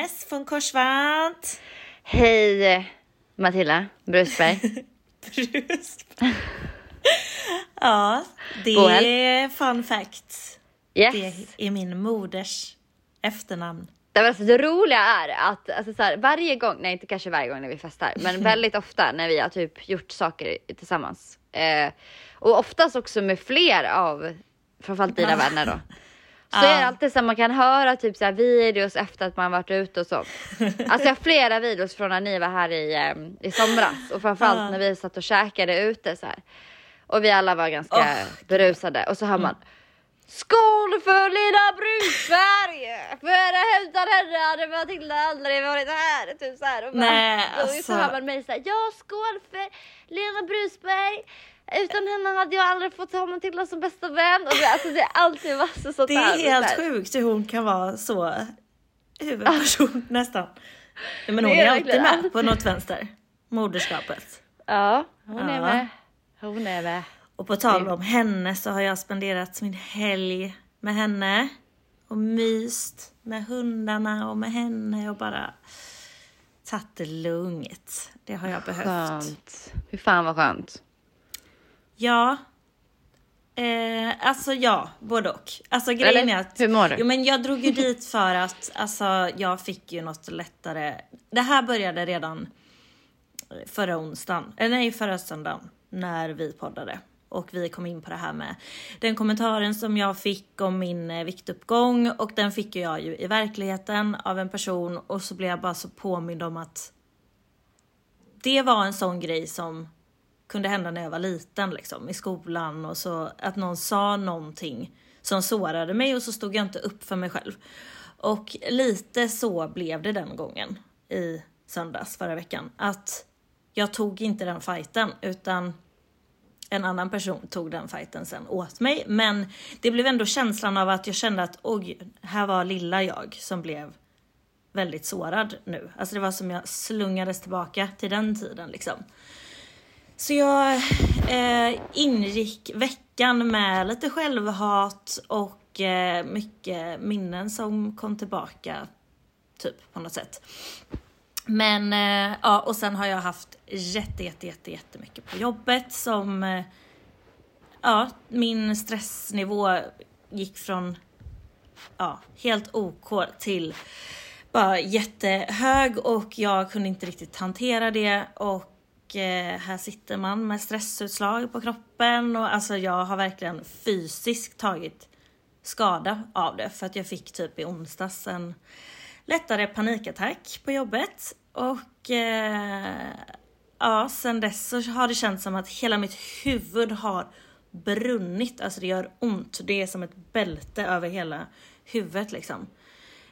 Agnes von Korsvant. Hej Matilda Brusberg. Brust. ja, det är fun fact. Yes. Det är min moders efternamn. Det, alltså, det roliga är att alltså, så här, varje gång, nej inte kanske varje gång när vi festar, men väldigt ofta när vi har typ gjort saker tillsammans. Eh, och oftast också med fler av framförallt dina vänner då. Så är det alltid så att man kan höra typ så här videos efter att man varit ute och så. Alltså jag har flera videos från när ni var här i, eh, i somras och framförallt när vi satt och käkade ute så här. Och vi alla var ganska Mm. berusade och så hör man Skål för lilla Brusberg! För utan henne hade Matilda aldrig varit här. Typ så här. Och bara, Nej, och alltså. så hör man mig säga ja skål för Lena Brusberg. Utan henne hade jag aldrig fått ha Matilda som bästa vän. Och det, alltså, det är alltid massa sånt Det där. är helt här. sjukt hur hon kan vara så huvudperson nästan. Nej, Men hon Det är är alltid med på något vänster. Moderskapet. Ja, hon är Ja. med. Hon är med. Och på tal om henne så har jag spenderat min helg med henne. Och myst med hundarna och med henne och bara tagit det lugnt. Det har jag behövt. Skönt. Fy fan vad skönt. Ja. Eh, alltså ja, både och. Alltså grejen Eller, är att... hur mår du? Jo men jag drog ju dit för att alltså, jag fick ju något lättare. Det här började redan förra onsdagen, eller nej förra söndagen när vi poddade. Och vi kom in på det här med den kommentaren som jag fick om min eh, viktuppgång och den fick jag ju i verkligheten av en person och så blev jag bara så påmind om att det var en sån grej som kunde hända när jag var liten liksom i skolan och så att någon sa någonting som sårade mig och så stod jag inte upp för mig själv. Och lite så blev det den gången i söndags förra veckan att jag tog inte den fighten utan en annan person tog den fighten sen åt mig. Men det blev ändå känslan av att jag kände att oj, här var lilla jag som blev väldigt sårad nu. Alltså det var som jag slungades tillbaka till den tiden liksom. Så jag eh, ingick veckan med lite självhat och eh, mycket minnen som kom tillbaka typ på något sätt. Men eh, ja, och sen har jag haft jätte, jätte, jätte, jättemycket på jobbet som eh, ja, min stressnivå gick från ja, helt OK till bara jättehög och jag kunde inte riktigt hantera det och Eh, här sitter man med stressutslag på kroppen och alltså jag har verkligen fysiskt tagit skada av det för att jag fick typ i onsdags en lättare panikattack på jobbet och eh, ja, sen dess så har det känts som att hela mitt huvud har brunnit, alltså det gör ont. Det är som ett bälte över hela huvudet liksom.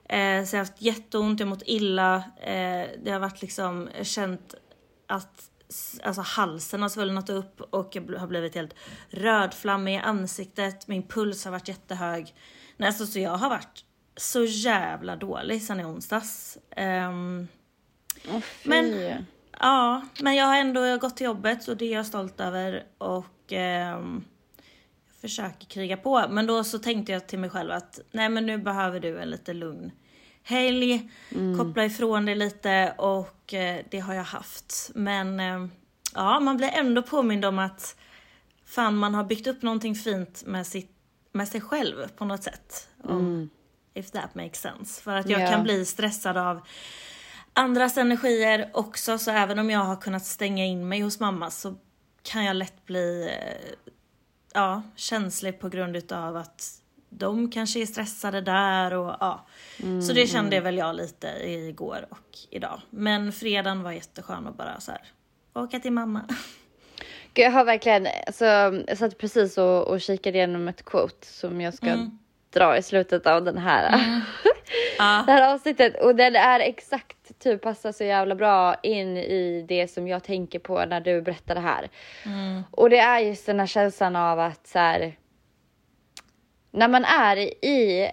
Eh, så jag har haft jätteont, jag har mått illa. Eh, det har varit liksom, känt att alltså, halsen har svullnat upp och jag har blivit helt rödflammig i ansiktet. Min puls har varit jättehög. Nej, alltså, så jag har varit så jävla dålig sen i onsdags. Åh, fy. Men- Ja, men jag har ändå gått till jobbet och det är jag stolt över och jag försöker kriga på. Men då så tänkte jag till mig själv att nej men nu behöver du en lite lugn helg, koppla ifrån dig lite och eh, det har jag haft. Men eh, ja, man blir ändå påmind om att fan man har byggt upp någonting fint med, sitt, med sig själv på något sätt. Om, If that makes sense. För att jag Ja. kan bli stressad av andras energier också. Så även om jag har kunnat stänga in mig hos mamma så kan jag lätt bli eh, ja, känslig på grund utav att de kanske är stressade där och ja. Så det kände väl jag lite igår och idag. Men fredagen var jätteskön att bara så här åka till mamma. Gud, jag har verkligen, alltså, jag satt precis och, och kikade igenom ett quote som jag ska dra i slutet av den här, Ja. det här avsnittet. Och den är exakt, typ passar så jävla bra in i det som jag tänker på när du berättar det här. Och det är just den här känslan av att så här, när man är i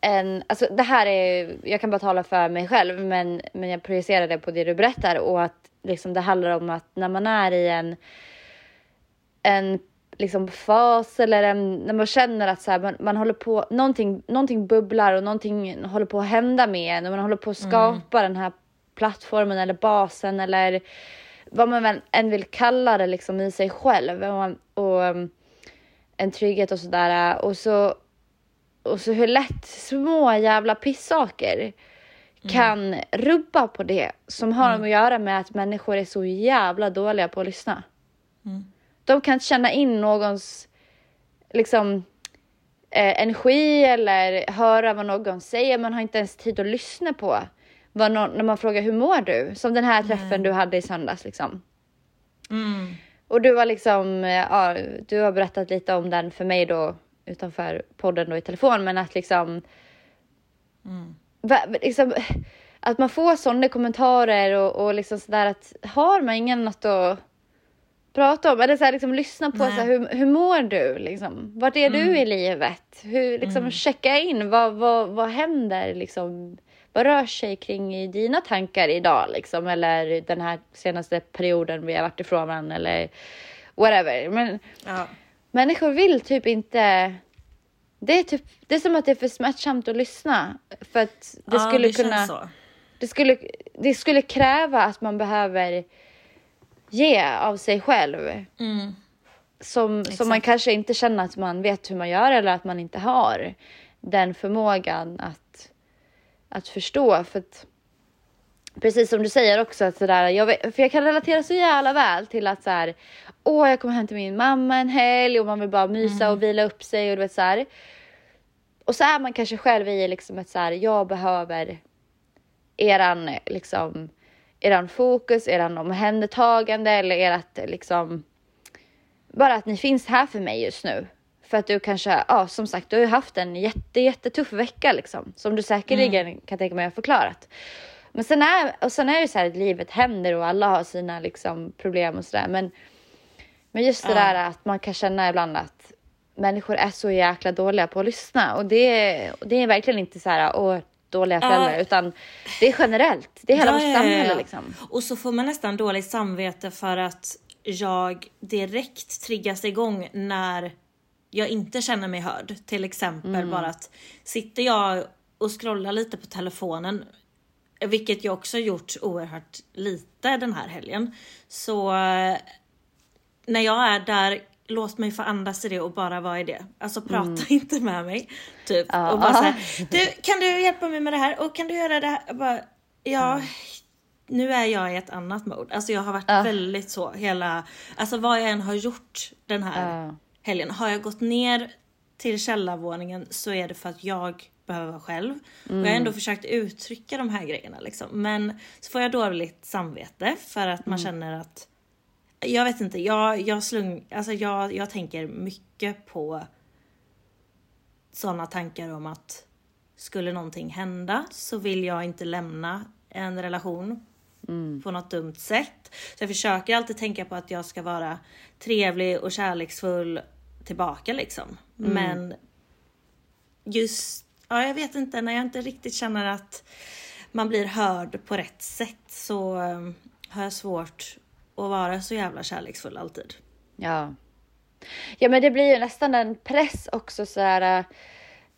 en, alltså det här är, jag kan bara tala för mig själv men, men jag projicerar det på det du berättar och att liksom det handlar om att när man är i en, en liksom fas eller en, när man känner att så här, man, man håller på, någonting, någonting bubblar och någonting håller på att hända med en och man håller på att skapa den här plattformen eller basen eller vad man än vill kalla det liksom i sig själv. Och, och um, en trygghet och sådär och så och så hur lätt små jävla pissaker kan rubba på det som har att göra med att människor är så jävla dåliga på att lyssna. De kan känna in någons liksom eh, energi eller höra vad någon säger. Man har inte ens tid att lyssna på vad någon, när man frågar hur mår du? Som den här träffen du hade i söndags liksom. Mm. Och du var liksom, ja, du har berättat lite om den för mig då utanför podden då i telefon, men att liksom, va, liksom att man får sådana kommentarer och, och liksom sådär att har man ingen något att prata om eller så här, liksom lyssna på så här, hur, hur mår du liksom? Vart är du i livet? Hur liksom checka in vad, vad, vad händer liksom? Vad rör sig kring i dina tankar idag liksom? Eller den här senaste perioden vi har varit ifrån varandra eller whatever. Men Ja. människor vill typ inte. Det är typ, det är som att det är för smärtsamt att lyssna för att det ja, skulle det kunna. så. Det skulle, det skulle kräva att man behöver ge av sig själv. Mm. Som, som man kanske inte känner att man vet hur man gör eller att man inte har den förmågan att, att förstå. För att, precis som du säger också, att sådär, jag, vet, för jag kan relatera så jävla väl till att så här, åh jag kommer hem till min mamma en helg och man vill bara mysa och vila upp sig och du vet så här. Och så är man kanske själv i liksom ett så här, jag behöver eran liksom eran fokus, eran omhändertagande eller ert liksom bara att ni finns här för mig just nu. För att du kanske, ja som sagt, du har ju haft en jätte, jättetuff vecka liksom. Som du säkerligen kan tänka mig har förklarat. Men sen är, och sen är det ju så här att livet händer och alla har sina liksom problem och sådär. Men, men just det Ja. där att man kan känna ibland att människor är så jäkla dåliga på att lyssna. Och det, och det är verkligen inte så här, åh, dåliga Ja. föräldrar. Utan det är generellt. Det är hela Ja, vårt ja, ja, samhälle ja. liksom. Och så får man nästan dåligt samvete för att jag direkt triggas igång när jag inte känner mig hörd. Till exempel Mm. bara att sitter jag och scrollar lite på telefonen, vilket jag också gjort oerhört lite den här helgen. Så eh, när jag är där, låt mig få andas i det och bara vara i det. Alltså prata inte med mig. Typ. Ja. Och bara så här, du kan du hjälpa mig med det här? Och kan du göra det här? Jag bara, ja. Nu är jag i ett annat mode. Alltså jag har varit Ja. väldigt så hela, alltså vad jag än har gjort den här Ja. Helgen. Har jag gått ner till källarvåningen så är det för att jag behöver vara själv. Och jag har ändå försökt uttrycka de här grejerna liksom. Men så får jag dåligt samvete för att man känner att jag vet inte, jag, jag slung, alltså jag, jag tänker mycket på sådana tankar om att skulle någonting hända så vill jag inte lämna en relation på något dumt sätt. Så jag försöker alltid tänka på att jag ska vara trevlig och kärleksfull tillbaka liksom. Men just, ja jag vet inte, när jag inte riktigt känner att man blir hörd på rätt sätt så, har jag svårt att vara så jävla kärleksfull alltid. Ja. Ja men det blir ju nästan en press också så här.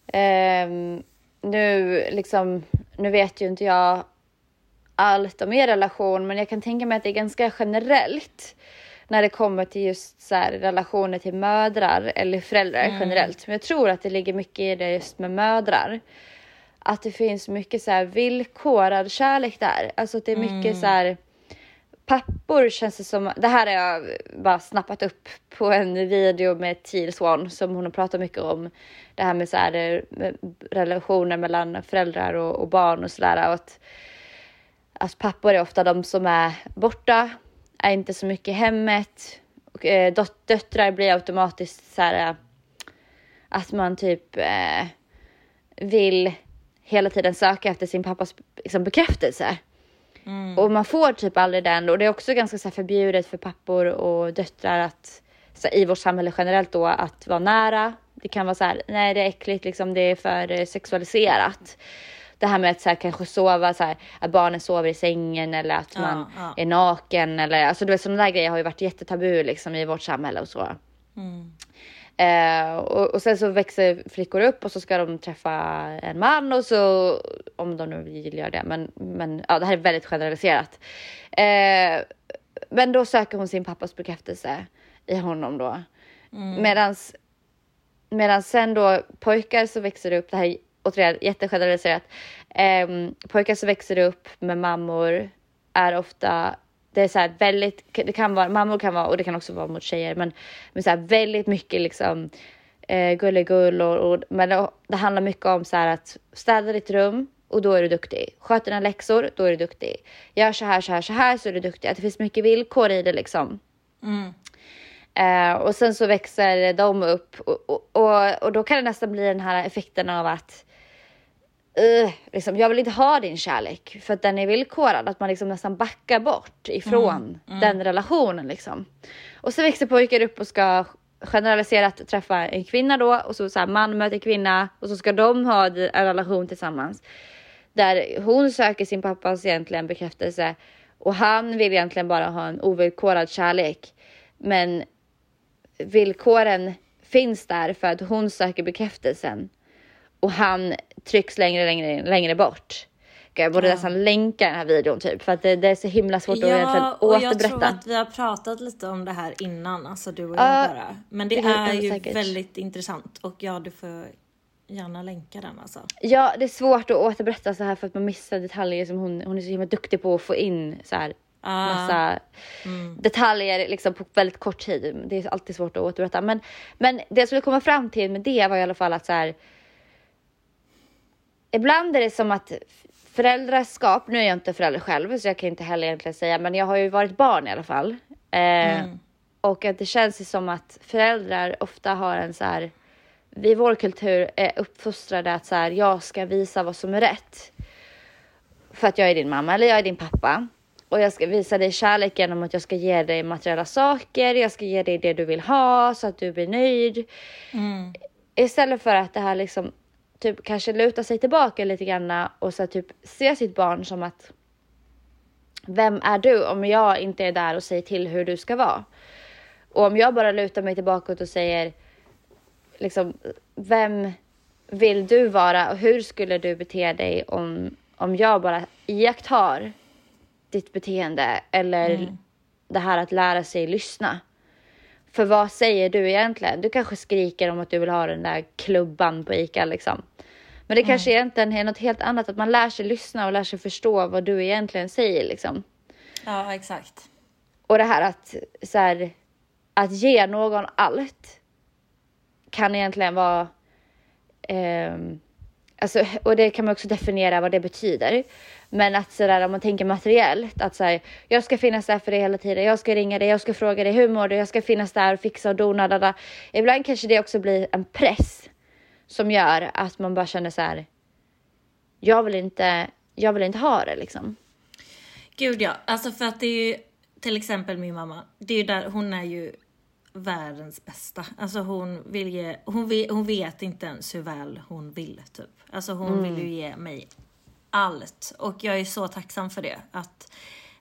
ehm, nu liksom, nu vet ju inte jag allt om er relation, men jag kan tänka mig att det är ganska generellt när det kommer till just så här, relationer till mödrar eller föräldrar generellt. Men jag tror att det ligger mycket i det just med mödrar. Att det finns mycket så här villkorad kärlek där. Alltså att det är mycket så här pappor känns det som, det här har jag bara snappat upp på en video med Teal Swan som hon har pratat mycket om. Det här med så här, eh, relationer mellan föräldrar och, och barn och sådär. Att, att pappor är ofta de som är borta, är inte så mycket i hemmet. Och, eh, dot- döttrar blir automatiskt så här eh, att man typ eh, vill hela tiden söka efter sin pappas liksom, bekräftelse. Och man får typ aldrig den och det är också ganska så här, förbjudet för pappor och döttrar att här, i vårt samhälle generellt då att vara nära. Det kan vara så här, nej det är äckligt liksom, det är för eh, sexualiserat. Det här med att så här, kanske sova så här, att barnen sover i sängen eller att Ja, man ja. är naken eller alltså du vet sådana där grejer har ju varit jättetabu liksom i vårt samhälle och så. Eh, och, och sen så växer flickor upp och så ska de träffa en man och så om de nu vill göra det. Men, men ja, det här är väldigt generaliserat. Eh, men då söker hon sin pappas bekräftelse i honom då. Medans, medan sen då pojkar så växer det upp, det här är återigen jättegeneraliserat. Eh, pojkar så växer upp med mammor är ofta det är så här väldigt, det kan vara, mammor kan vara, och det kan också vara mot tjejer, men, men så här väldigt mycket liksom eh, gullegull och, och men det, det handlar mycket om så här att städa ditt rum och då är du duktig. Sköt dina läxor, då är du duktig. Gör så här, så här, så här så är du duktig. Att det finns mycket villkor i det liksom. Eh, och sen så växer de upp och, och, och, och då kan det nästan bli den här effekten av att uh, liksom, jag vill inte ha din kärlek för att den är villkorad. Att man liksom nästan backar bort ifrån den relationen liksom. Och så växer pojkar upp och ska generaliserat träffa en kvinna då och så, så här, man möter kvinna och så ska de ha en relation tillsammans. Där hon söker sin pappas egentligen bekräftelse och han vill egentligen bara ha en ovillkorad kärlek. Men villkoren finns där för att hon söker bekräftelsen och han trycks längre, längre, längre bort. Jag borde nästan länka den här videon typ för att det, det är så himla svårt att egentligen Ja, och jag tror återberätta. att vi har pratat lite om det här innan, alltså du och Ja, jag bara. Men det det är ju säkert. väldigt intressant och ja, du får gärna länka den alltså. Ja, det är svårt att återberätta så här för att man missar detaljer som hon, hon är så himla duktig på att få in så här Ah. massa detaljer liksom på väldigt kort tid. Det är alltid svårt att återberätta. Men, men det jag skulle komma fram till med det var i alla fall att så här. Ibland är det som att föräldraskap, nu är jag inte förälder själv så jag kan inte heller egentligen säga, men jag har ju varit barn i alla fall. Eh, Och att det känns ju som att föräldrar ofta har en så här, i vår kultur är uppfostrade att så här, jag ska visa vad som är rätt. För att jag är din mamma eller jag är din pappa. Och jag ska visa dig kärlek genom att jag ska ge dig materiella saker, jag ska ge dig det du vill ha så att du blir nöjd. Istället för att det här liksom typ kanske luta sig tillbaka lite grann och så typ se sitt barn som att vem är du om jag inte är där och säger till hur du ska vara? Och om jag bara lutar mig tillbaka och säger liksom, vem vill du vara och hur skulle du bete dig om, om jag bara iakttar ditt beteende eller det här att lära sig lyssna. För vad säger du egentligen? Du kanske skriker om att du vill ha den där klubban på ICA liksom. Men det kanske egentligen är något helt annat, att man lär sig lyssna och lär sig förstå vad du egentligen säger liksom. Ja, exakt. Och det här att, så här, att ge någon allt kan egentligen vara... ehm, alltså, och det kan man också definiera vad det betyder. Men att sådär, om man tänker materiellt, att så här, jag ska finnas där för dig hela tiden, jag ska ringa dig, jag ska fråga dig hur mår du, jag ska finnas där och fixa och dona. Ibland kanske det också blir en press som gör att man bara känner så här. Jag vill inte, jag vill inte ha det liksom. Gud ja, alltså för att det är ju till exempel min mamma. Det är ju där, hon är ju världens bästa. Alltså hon vill ge, hon vet, hon vet inte ens hur väl hon vill typ. Alltså hon vill ju ge mig allt och jag är så tacksam för det. Att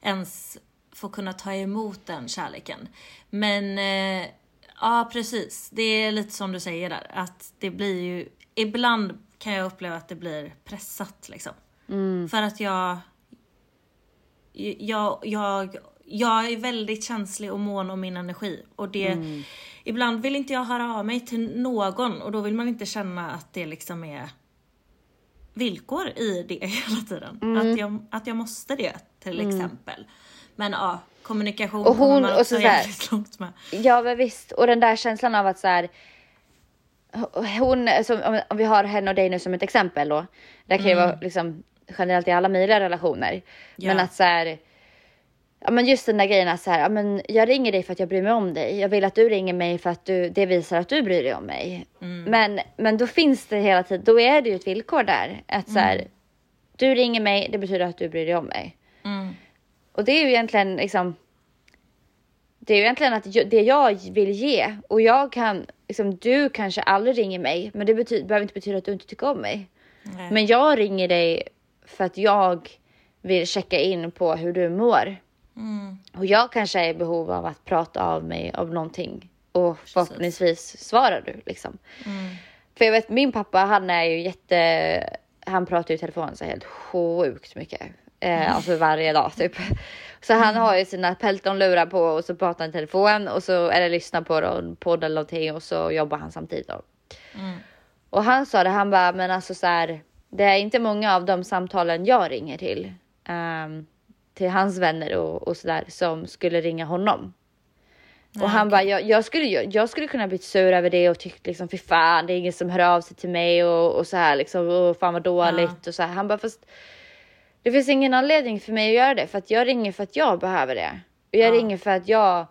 ens få kunna ta emot den kärleken. Men eh, ja, precis. Det är lite som du säger där, att det blir ju, ibland kan jag uppleva att det blir pressat liksom. För att jag, jag, jag, jag är väldigt känslig och mån om min energi. Och det, ibland vill inte jag höra av mig till någon och då vill man inte känna att det liksom är villkor i det hela tiden. Mm. Att, jag, att jag måste det till exempel. Men ja, kommunikation Och hon- man och så där- jävligt långt med. Ja men visst, och den där känslan av att så här, hon, som, om- om vi har henne och dig nu som ett exempel då. Det kan ju vara liksom generellt i alla möjliga relationer. Men Ja. att så här, ja men just den där grejen att så här, ja men jag ringer dig för att jag bryr mig om dig. Jag vill att du ringer mig för att du, det visar att du bryr dig om mig. Men, men då finns det hela tiden, då är det ju ett villkor där. Att så här, du ringer mig, det betyder att du bryr dig om mig. Och det är ju egentligen liksom. Det är ju egentligen att det jag vill ge och jag kan liksom du kanske aldrig ringer mig, men det betyder, behöver inte betyda att du inte tycker om mig. Nej. Men jag ringer dig för att jag vill checka in på hur du mår. Mm. Och jag kanske är i behov av att prata av mig av någonting och förhoppningsvis svarar du liksom. Mm. För jag vet min pappa han är ju jätte, han pratar ju i telefon så helt sjukt mycket. Eh, alltså varje dag typ. Så han har ju sina Pelton-lurar på och så pratar han i telefon och så eller lyssnar på en podd eller någonting och så jobbar han samtidigt då. Mm. Och han sa det, han bara, men alltså så här, det är inte många av de samtalen jag ringer till, ehm, till hans vänner och, och sådär som skulle ringa honom. och han bara, jag, jag, skulle, jag, jag skulle kunna bli sur över det och tyckt liksom, fy fan, det är ingen som hör av sig till mig och, och så här liksom, och fan vad dåligt och så här. Han bara, fast det finns ingen anledning för mig att göra det för att jag ringer för att jag behöver det. Och jag ringer för att jag,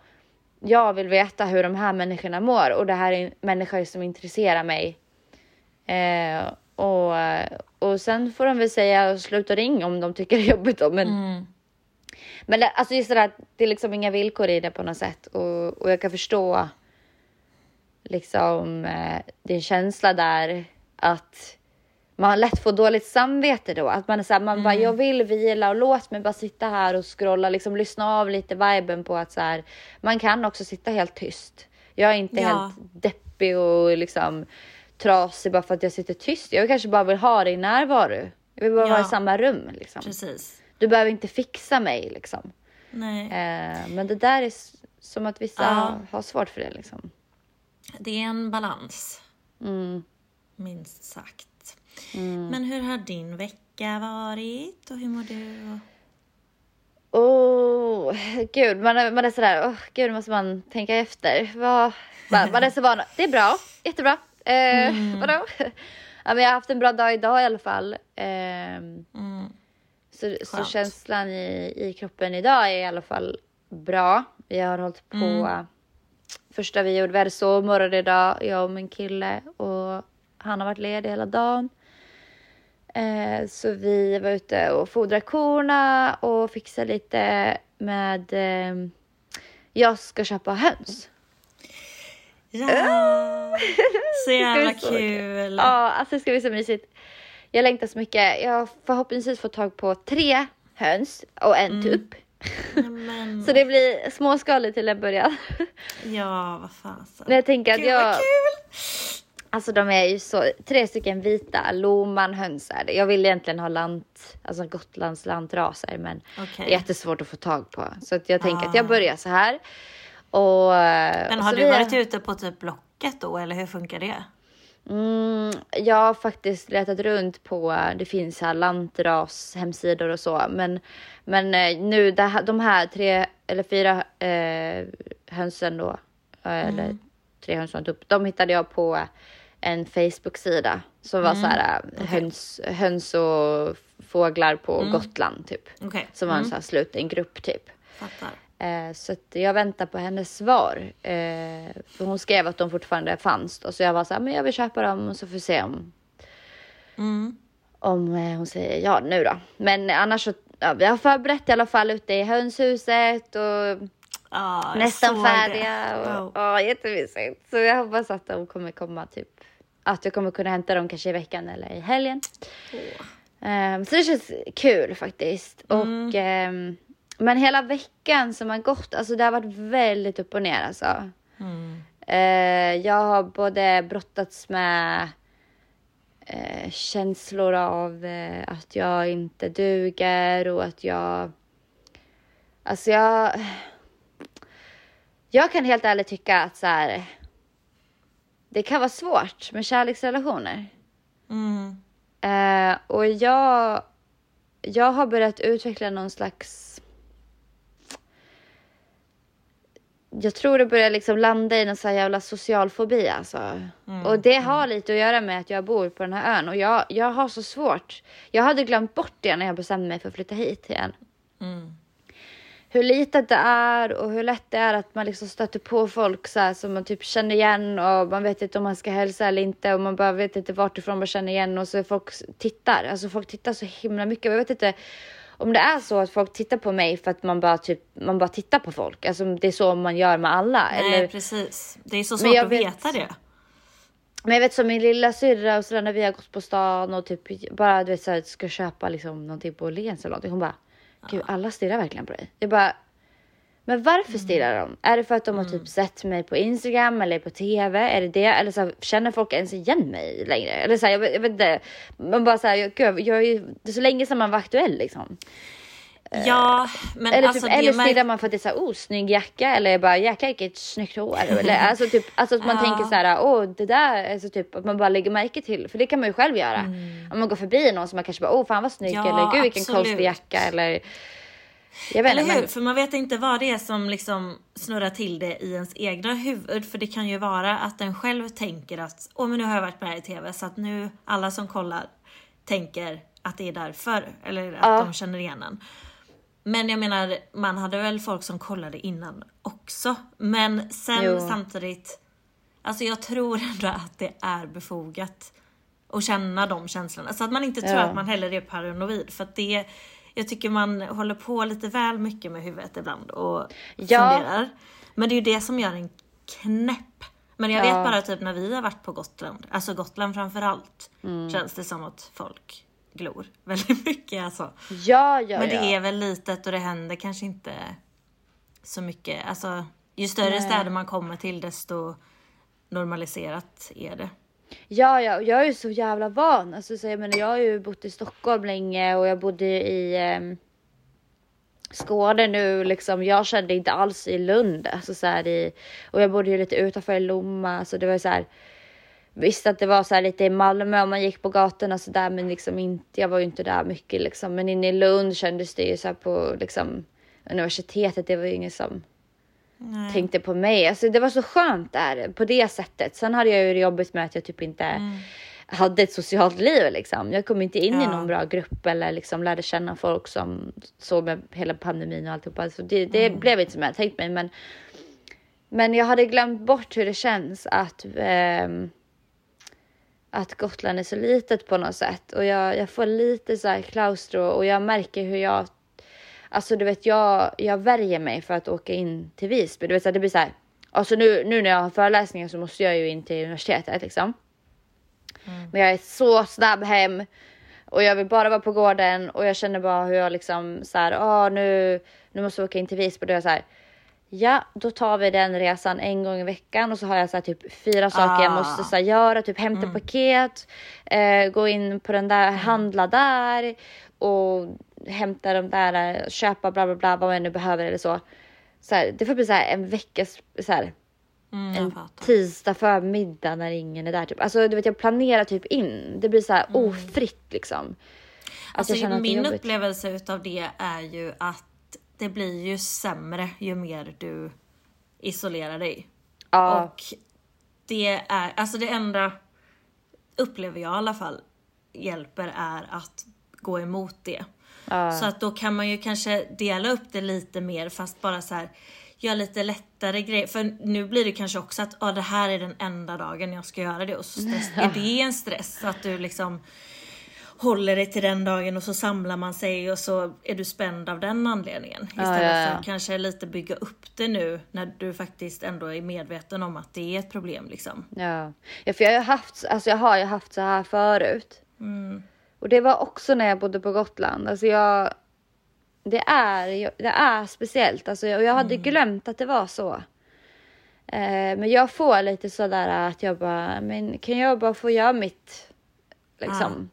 jag vill veta hur de här människorna mår och det här är människor som intresserar mig. Eh, och, och sen får de väl säga sluta ring om de tycker det är jobbigt då. Men, Mm. men det, alltså just det där, det är liksom inga villkor i det på något sätt. Och, och jag kan förstå liksom eh, din känsla där att man lätt får dåligt samvete då. Att man är såhär, man bara jag vill vila och låt mig bara sitta här och scrolla, liksom lyssna av lite viben på att så här, man kan också sitta helt tyst. Jag är inte Ja. helt deppig och liksom trasig bara för att jag sitter tyst. Jag kanske bara vill ha din närvaro. Jag vill bara Ja. vara i samma rum liksom. Precis. Du behöver inte fixa mig liksom. Nej. Eh, men det där är som att vissa Ja. har svårt för det liksom. Det är en balans. Mm. Minst sagt. Men hur har din vecka varit och hur mår du? Oh, gud, man är, man är sådär, oh, gud måste man tänka efter. Vad, man, man är så van, det är bra, jättebra. Eh, Vadå? Ja, men jag har haft en bra dag idag i alla fall. Ehm, Mm. så, så känslan i, i kroppen idag är i alla fall bra. Vi har hållit på. Första vi gjorde, vi hade sovmorgon idag, jag och min kille. Och han har varit ledig hela dagen. Eh, så vi var ute och fodrade korna och fixade lite med... Eh, jag ska köpa höns. Ja! Så jävla så kul! Ja, alltså det ska bli så mysigt. Jag längtar så mycket. Jag har förhoppningsvis fått tag på tre höns och en tupp. Men, Så det blir småskaligt till en början. ja, vad fasen. Men jag tänker att Gud vad kul! Alltså de är ju så, tre stycken vita lomanhöns är det. Jag vill egentligen ha lant, alltså Gotlands lantraser men Okej. det är jättesvårt att få tag på. Så att jag tänker Ah. att jag börjar så här. Och, Men och har så du vi- varit ute på typ Blocket då eller hur funkar det? Mm, jag har faktiskt letat runt på, det finns här lantras hemsidor och så. Men, men eh, nu det de här tre eller fyra eh, hönsen då, eh, eller tre höns och en tupp, de hittade jag på en Facebook-sida som var så här eh, höns, höns och fåglar på Gotland typ. Okej, Som var en så här sluten grupp typ. fattar. Eh, så jag väntar på hennes svar. Eh, för hon skrev att de fortfarande fanns då. Så jag var så här, men jag vill köpa dem och så får vi se om, Mm. om eh, hon säger ja nu då. Men annars så, ja, vi har förberett i alla fall ute i hönshuset och jag nästan färdiga. det. Och, Wow. ja, jättemysigt. Så jag hoppas att de kommer komma typ, att jag kommer kunna hämta dem kanske i veckan eller i helgen. Åh. Ehm, så det känns kul faktiskt. Mm. Och ehm, men hela veckan som har gått, alltså det har varit väldigt upp och ner alltså. Mm. Eh, jag har både brottats med eh, känslor av eh, att jag inte duger och att jag... Alltså jag... Jag kan helt ärligt tycka att så här, det kan vara svårt med kärleksrelationer. Mm. Eh, och jag, jag har börjat utveckla någon slags... Jag tror det börjar liksom landa i någon sån jävla social fobi alltså. Och det har lite att göra med att jag bor på den här ön och jag, jag har så svårt. Jag hade glömt bort det när jag bestämde mig för att flytta hit igen. Mm. Hur litet det är och hur lätt det är att man liksom stöter på folk så här, som man typ känner igen och man vet inte om man ska hälsa eller inte och man bara vet inte vart ifrån man känner igen och så folk tittar. Alltså folk tittar så himla mycket. Jag vet inte om det är så att folk tittar på mig för att man bara typ man bara tittar på folk. Alltså det är så man gör med alla. Nej, eller, precis. Det är så svårt att vet- veta det. men jag vet som min lilla syrra och sådär när vi har gått på stan och typ bara du vet så här, ska köpa liksom någonting på Åhléns eller någonting. Hon bara, gud alla stirrar verkligen på dig. Jag bara, men varför stirrar de? Är det för att de har typ sett mig på Instagram eller på TV? Är det det? Eller så här, känner folk ens igen mig längre? Eller så här, jag, vet, jag vet inte. Man bara så här, jag, gud, jag är ju, det är så länge sedan man var aktuell liksom. Ja, men Eller, alltså typ, eller det märk- stirrar man för att det är så här, oh snygg jacka eller bara jäklar vilket snyggt hår. Eller alltså typ, alltså att man Ja. tänker så här, åh det där, alltså typ att man bara lägger märke till. För det kan man ju själv göra. Om man går förbi någon som man kanske bara, åh fan vad snygg Mm. Ja, eller gud vilken konstig jacka eller. Eller hur? men. För man vet inte vad det är som liksom snurrar till det i ens egna huvud. För det kan ju vara att den själv tänker att åh men nu har jag varit med i TV så att nu alla som kollar tänker att det är därför. Eller att Ja. de känner igen en. Men jag menar, man hade väl folk som kollade innan också. Men sen Jo. samtidigt, alltså jag tror ändå att det är befogat att känna de känslorna. Så att man inte tror Ja. att man heller är paranoid. För att det, jag tycker man håller på lite väl mycket med huvudet ibland och Ja. funderar. Men det är ju det som gör en knäpp. Men jag Ja. vet bara typ när vi har varit på Gotland, alltså Gotland framförallt, Mm. känns det som att folk glor väldigt mycket alltså. Ja ja Men det ja. är väl litet och det händer kanske inte så mycket. Alltså, ju större Nej. städer man kommer till desto normaliserat är det. Ja, ja, och jag är ju så jävla van. Alltså, så jag, menar, jag har ju bott i Stockholm länge och jag bodde i eh, Skåne nu. Liksom. Jag kände inte alls i Lund. Alltså, så här, i, och jag bodde ju lite utanför Lomma. Så det var ju så här, visst att det var så här lite i Malmö om man gick på gatorna så där, men liksom inte, jag var ju inte där mycket liksom. Men inne i Lund kändes det ju så på liksom universitetet, det var ju ingen som Nej. tänkte på mig. Alltså det var så skönt där på det sättet. Sen hade jag ju det jobbigt med att jag typ inte hade ett socialt liv liksom. Jag kom inte in i Ja. någon bra grupp eller liksom lärde känna folk som så med hela pandemin och alltihopa. Så det, det blev inte som jag tänkt mig. Men, men jag hade glömt bort hur det känns att ehm, att Gotland är så litet på något sätt och jag, jag får lite så här klaustro och jag märker hur jag Alltså du vet jag, jag värjer mig för att åka in till Visby. Du vet så här, det blir så här. Alltså nu, nu när jag har föreläsningar så måste jag ju in till universitetet liksom. Men jag är så snabb hem och jag vill bara vara på gården och jag känner bara hur jag liksom så här, ah, nu, nu måste jag åka in till Visby. Då är jag så här, ja, då tar vi den resan en gång i veckan och så har jag så här, typ fyra saker jag Ah. måste så här, göra, typ hämta paket, eh, gå in på den där, handla där och hämta de där, eh, köpa bla bla bla vad man nu behöver eller så. så här, det får bli så här en veckas så Mm, en jag tisdag förmiddag när ingen är där. Typ. Alltså du vet jag planerar typ in. Det blir så här ofritt liksom. Mm. Alltså, jag min upplevelse utav det är ju att det blir ju sämre ju mer du isolerar dig. Ja, Och det är, alltså det enda upplever jag i alla fall hjälper är att gå emot det. ja, Så att då kan man ju kanske dela upp det lite mer fast bara så här göra lite lättare grejer. För nu blir det kanske också att ah, det här är den enda dagen jag ska göra det och så stress, är det en stress. Så att du liksom håller dig till den dagen och så samlar man sig och så är du spänd av den anledningen. Istället ja, ja. för att kanske lite bygga upp det nu när du faktiskt ändå är medveten om att det är ett problem liksom. ja. ja, för jag har haft, alltså jag har ju haft så här förut. Mm. Och det var också när jag bodde på Gotland. Alltså jag, Det är, det är speciellt. Alltså, och jag hade Mm. glömt att det var så. Eh, men jag får lite sådär att jag bara, men kan jag bara få göra mitt? Liksom.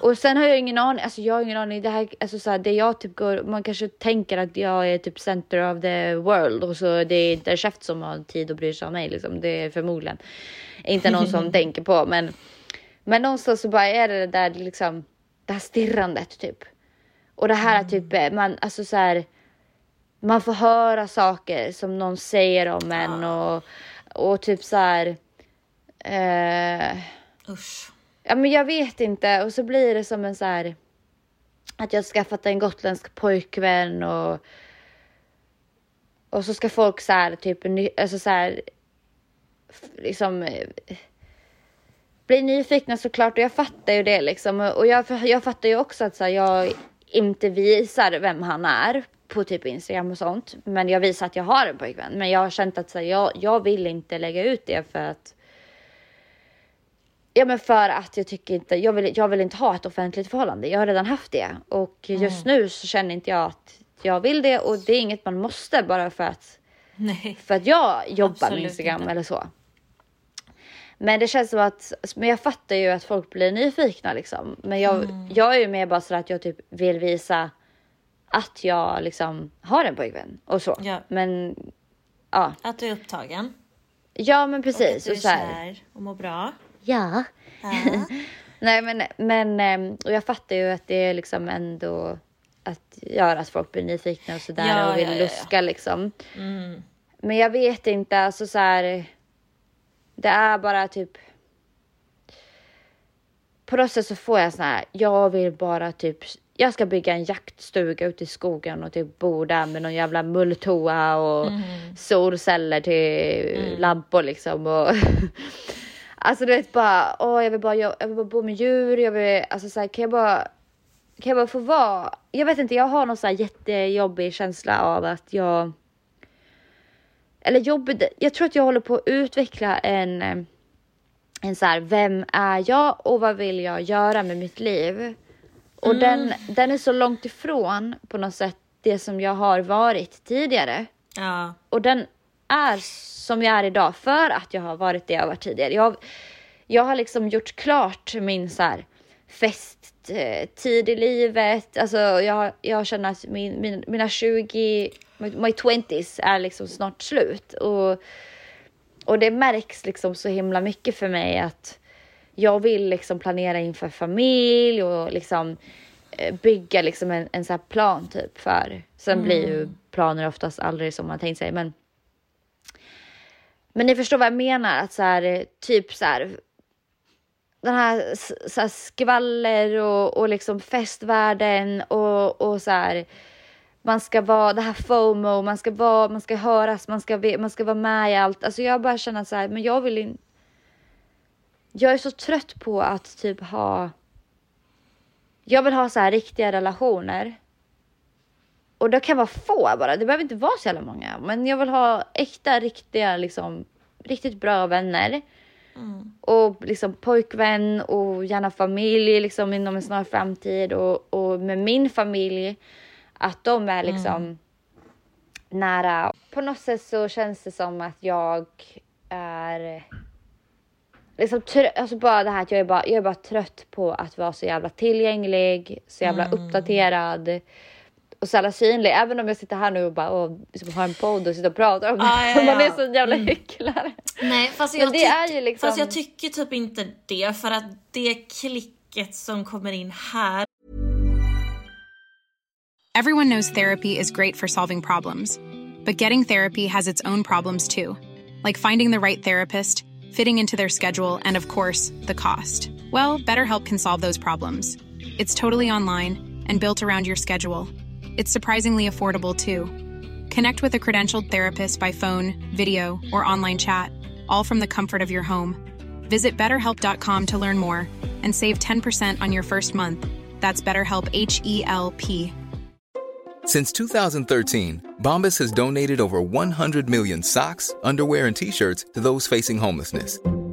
Och sen har jag ingen aning, alltså jag har ingen aning, det här, alltså så här, det jag typ går, man kanske tänker att jag är typ center of the world och så det är inte en chef som har tid att bry sig om mig liksom. Det är förmodligen inte någon som tänker på men, men någonstans så bara är det det där liksom, det här stirrandet typ. Och det här typ, eh, man, alltså så här, man får höra saker som någon säger om en och, och typ så här, eh, Usch. Ja men jag vet inte. Och så blir det som en så här att jag har skaffat en gotländsk pojkvän och och så ska folk så här typ alltså så här liksom bli nyfikna såklart. Och jag fattar ju det liksom. Och jag, jag fattar ju också att så här, jag inte visar vem han är på typ Instagram och sånt. Men jag visar att jag har en pojkvän. Men jag har känt att så här, jag, jag vill inte lägga ut det för att Ja men för att jag tycker inte, jag vill, jag vill inte ha ett offentligt förhållande. Jag har redan haft det och just nu så känner inte jag att jag vill det och det är inget man måste bara för att, Nej. för att jag jobbar Absolut med Instagram inte. eller så. Men det känns som att, men jag fattar ju att folk blir nyfikna liksom. Men jag, Mm. jag är ju mer bara så att jag typ vill visa att jag liksom har en pojkvän och så. Ja. Men ja, Att du är upptagen. ja men Och precis. att du Och är så här, kär och mår bra. Ja. Ja. Nej men, men ehm, och jag fattar ju att det är liksom ändå att göra att folk blir nyfikna och sådär Ja, och vill ja, ja, luska liksom. Mm. Men jag vet inte, alltså så här. Det är bara typ. På något sätt så får jag så här. Jag vill bara typ. Jag ska bygga en jaktstuga ute i skogen och typ bo där med någon jävla mulltoa och solceller till lampor liksom och. alltså du vet bara. Åh, jag vill bara. Jag, jag vill bara bo med djur. Jag vill alltså så här. Kan jag bara. Kan jag bara få vara. Jag vet inte. Jag har någon så här jättejobbig känsla av att jag eller jobbigt, jag tror att jag håller på att utveckla en, eh, en så här, vem är jag och vad vill jag göra med mitt liv? Och den, den är så långt ifrån på något sätt det som jag har varit tidigare. Ja. Och den är som jag är idag för att jag har varit det jag varit tidigare. Jag, jag har liksom gjort klart min så här festtid i livet. Alltså jag, jag känner att min, min, mina 20, my, 20s är liksom snart slut. Och, och det märks liksom så himla mycket för mig att jag vill liksom planera inför familj och liksom eh, bygga liksom en, en så här plan typ för. Sen blir ju planer oftast aldrig som man tänkt sig men men ni förstår vad jag menar att så här eh, typ så här den här, så här skvaller och, och liksom festvärlden och, och så här man ska vara det här FOMO, man ska vara, man ska höras, man ska, man ska vara med i allt. Alltså jag bara känner så här, men jag vill inte. Jag är så trött på att typ ha. Jag vill ha så här riktiga relationer. Och det kan vara få bara, det behöver inte vara så jävla många. Men jag vill ha äkta, riktiga, liksom riktigt bra vänner. Och liksom pojkvän och gärna familj liksom inom en snar framtid och, och med min familj. Att de är liksom nära. På något sätt så känns det som att jag är liksom alltså bara det här att jag är bara, jag är bara trött på att vara så jävla tillgänglig, så jävla uppdaterad och så synlig. Även om jag sitter här nu och bara och liksom har en podd och sitter och pratar om Ja, det. ja, Man är så jävla hycklare. Nej, fast jag, det är ju liksom- fast jag tycker typ inte det för att det klicket som kommer in här Everyone knows therapy is great for solving problems, but getting therapy has its own problems too, like finding the right therapist, fitting into their schedule, and of course, the cost. Well, BetterHelp can solve those problems. It's totally online and built around your schedule. It's surprisingly affordable too. Connect with a credentialed therapist by phone, video, or online chat, all from the comfort of your home. Visit betterhelp.com to learn more and save 10% on your first month. That's BetterHelp H E L P. Since 2013, Bombas has donated over 100 million socks, underwear, and t shirts to those facing homelessness.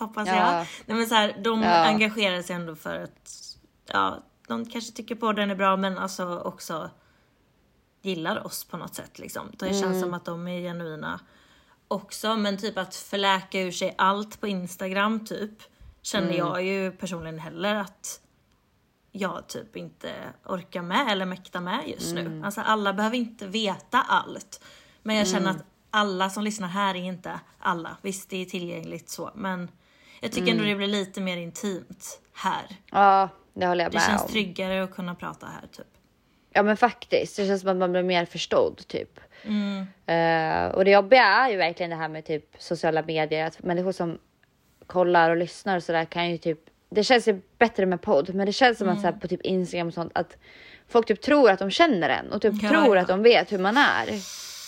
Hoppas Ja. jag. Nej, men så här, de Ja. engagerar sig ändå för att ja, de kanske tycker på den är bra men alltså också gillar oss på något sätt liksom. Det Mm. känns som att de är genuina också. Men typ att förläka ur sig allt på Instagram typ känner Mm. jag ju personligen heller att jag typ inte orkar med eller mäktar med just Mm. nu. Alltså alla behöver inte veta allt. Men jag känner att alla som lyssnar här är inte alla. Visst, det är tillgängligt så, men jag tycker Mm. ändå det blir lite mer intimt här. Ja, det håller jag Det med känns om. tryggare att kunna prata här typ. Ja men faktiskt, det känns som att man blir mer förstådd typ. Mm. Eh, och det jobbiga är ju verkligen det här med typ sociala medier, att människor som kollar och lyssnar och sådär kan ju typ, det känns ju bättre med podd, men det känns som att så här, Mm. på typ Instagram och sånt att folk typ tror att de känner en och typ Ja, tror ja. att de vet hur man är.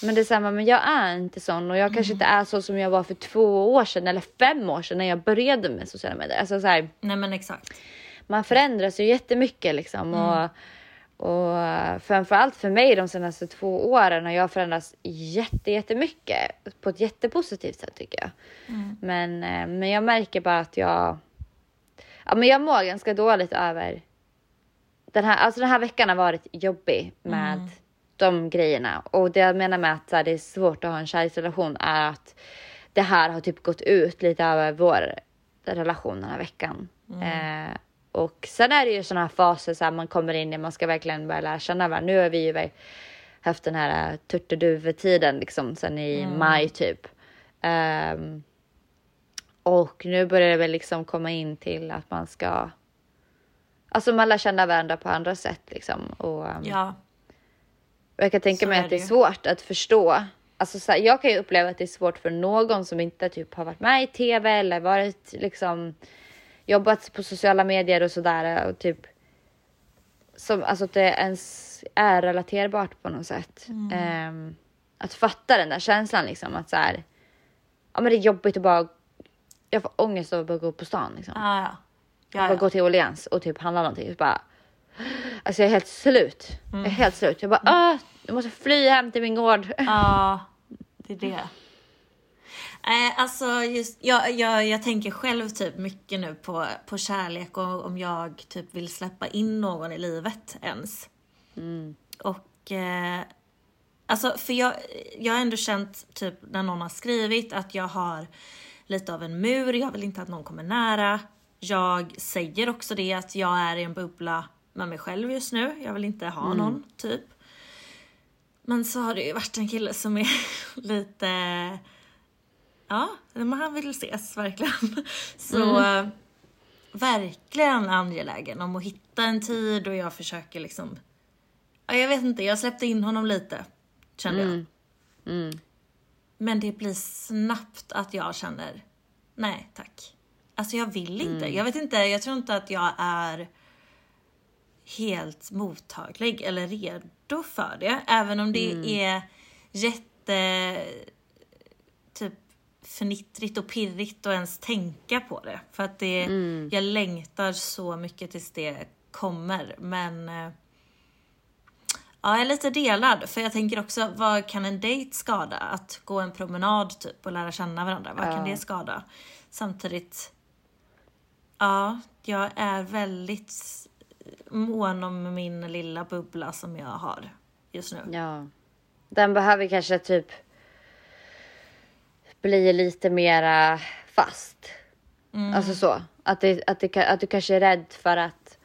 Men det är samma, men jag är inte sån och jag kanske Mm. inte är så som jag var för två år sedan eller fem år sedan när jag började med sociala medier. Alltså så här, Nej men exakt. man förändras ju jättemycket liksom. Och, och eh, framförallt för mig de senaste två åren har jag förändrats jätte, jättemycket på ett jättepositivt sätt tycker jag. Men, eh, men jag märker bara att jag, ja, men jag mår ganska dåligt över den här, alltså den här veckan har varit jobbig med de grejerna. Och det jag menar med att så här, det är svårt att ha en kärleksrelation är att det här har typ gått ut lite över vår relation den här veckan. Eh, och sen är det ju sådana här faser så här, man kommer in i, man ska verkligen börja lära känna varandra. Nu har vi ju haft den här turturduvtiden liksom sen i maj typ. Ehm, och nu börjar det väl liksom komma in till att man ska Alltså man lär känna varandra på andra sätt liksom. Och, um, Ja. Och jag kan tänka Så mig att det är svårt att förstå. Alltså så här, jag kan ju uppleva att det är svårt för någon som inte typ har varit med i tv eller varit liksom jobbat på sociala medier och sådär och typ som alltså att det ens är relaterbart på något sätt. Mm. Ehm, att fatta den där känslan liksom att så här, ja men det är jobbigt att bara jag får ångest av att bara gå på stan liksom. Ah, ja. Bara Ja, gå ja. till Åhléns och typ handla någonting. Så bara, alltså jag är helt slut. Jag är helt slut. Jag bara, ah, jag måste fly hem till min gård. ja, det är det. Nej, alltså just, jag, jag, jag tänker själv typ mycket nu på, på kärlek och om jag typ vill släppa in någon i livet ens. Och eh, alltså för jag, jag har ändå känt typ när någon har skrivit att jag har lite av en mur, jag vill inte att någon kommer nära. Jag säger också det att jag är i en bubbla med mig själv just nu, jag vill inte ha någon typ. Men så har det ju varit en kille som är lite Ja, men han vill ses verkligen. Så eh, verkligen angelägen om att hitta en tid och jag försöker liksom ja, Jag vet inte, jag släppte in honom lite kände jag. Men det blir snabbt att jag känner nej tack. Alltså jag vill inte. Jag vet inte, jag tror inte att jag är helt mottaglig eller redo för det. Även om det är jätte typ fnittrigt och pirrigt att ens tänka på det. För att det, jag längtar så mycket tills det kommer. Men eh, ja, jag är lite delad. För jag tänker också, vad kan en dejt skada? Att gå en promenad typ och lära känna varandra. Vad kan det skada? Samtidigt, ja, jag är väldigt mån om min lilla bubbla som jag har just nu. Ja. Den behöver kanske typ bli lite mera fast. Alltså så. Att, det, att, det, att du kanske är rädd för att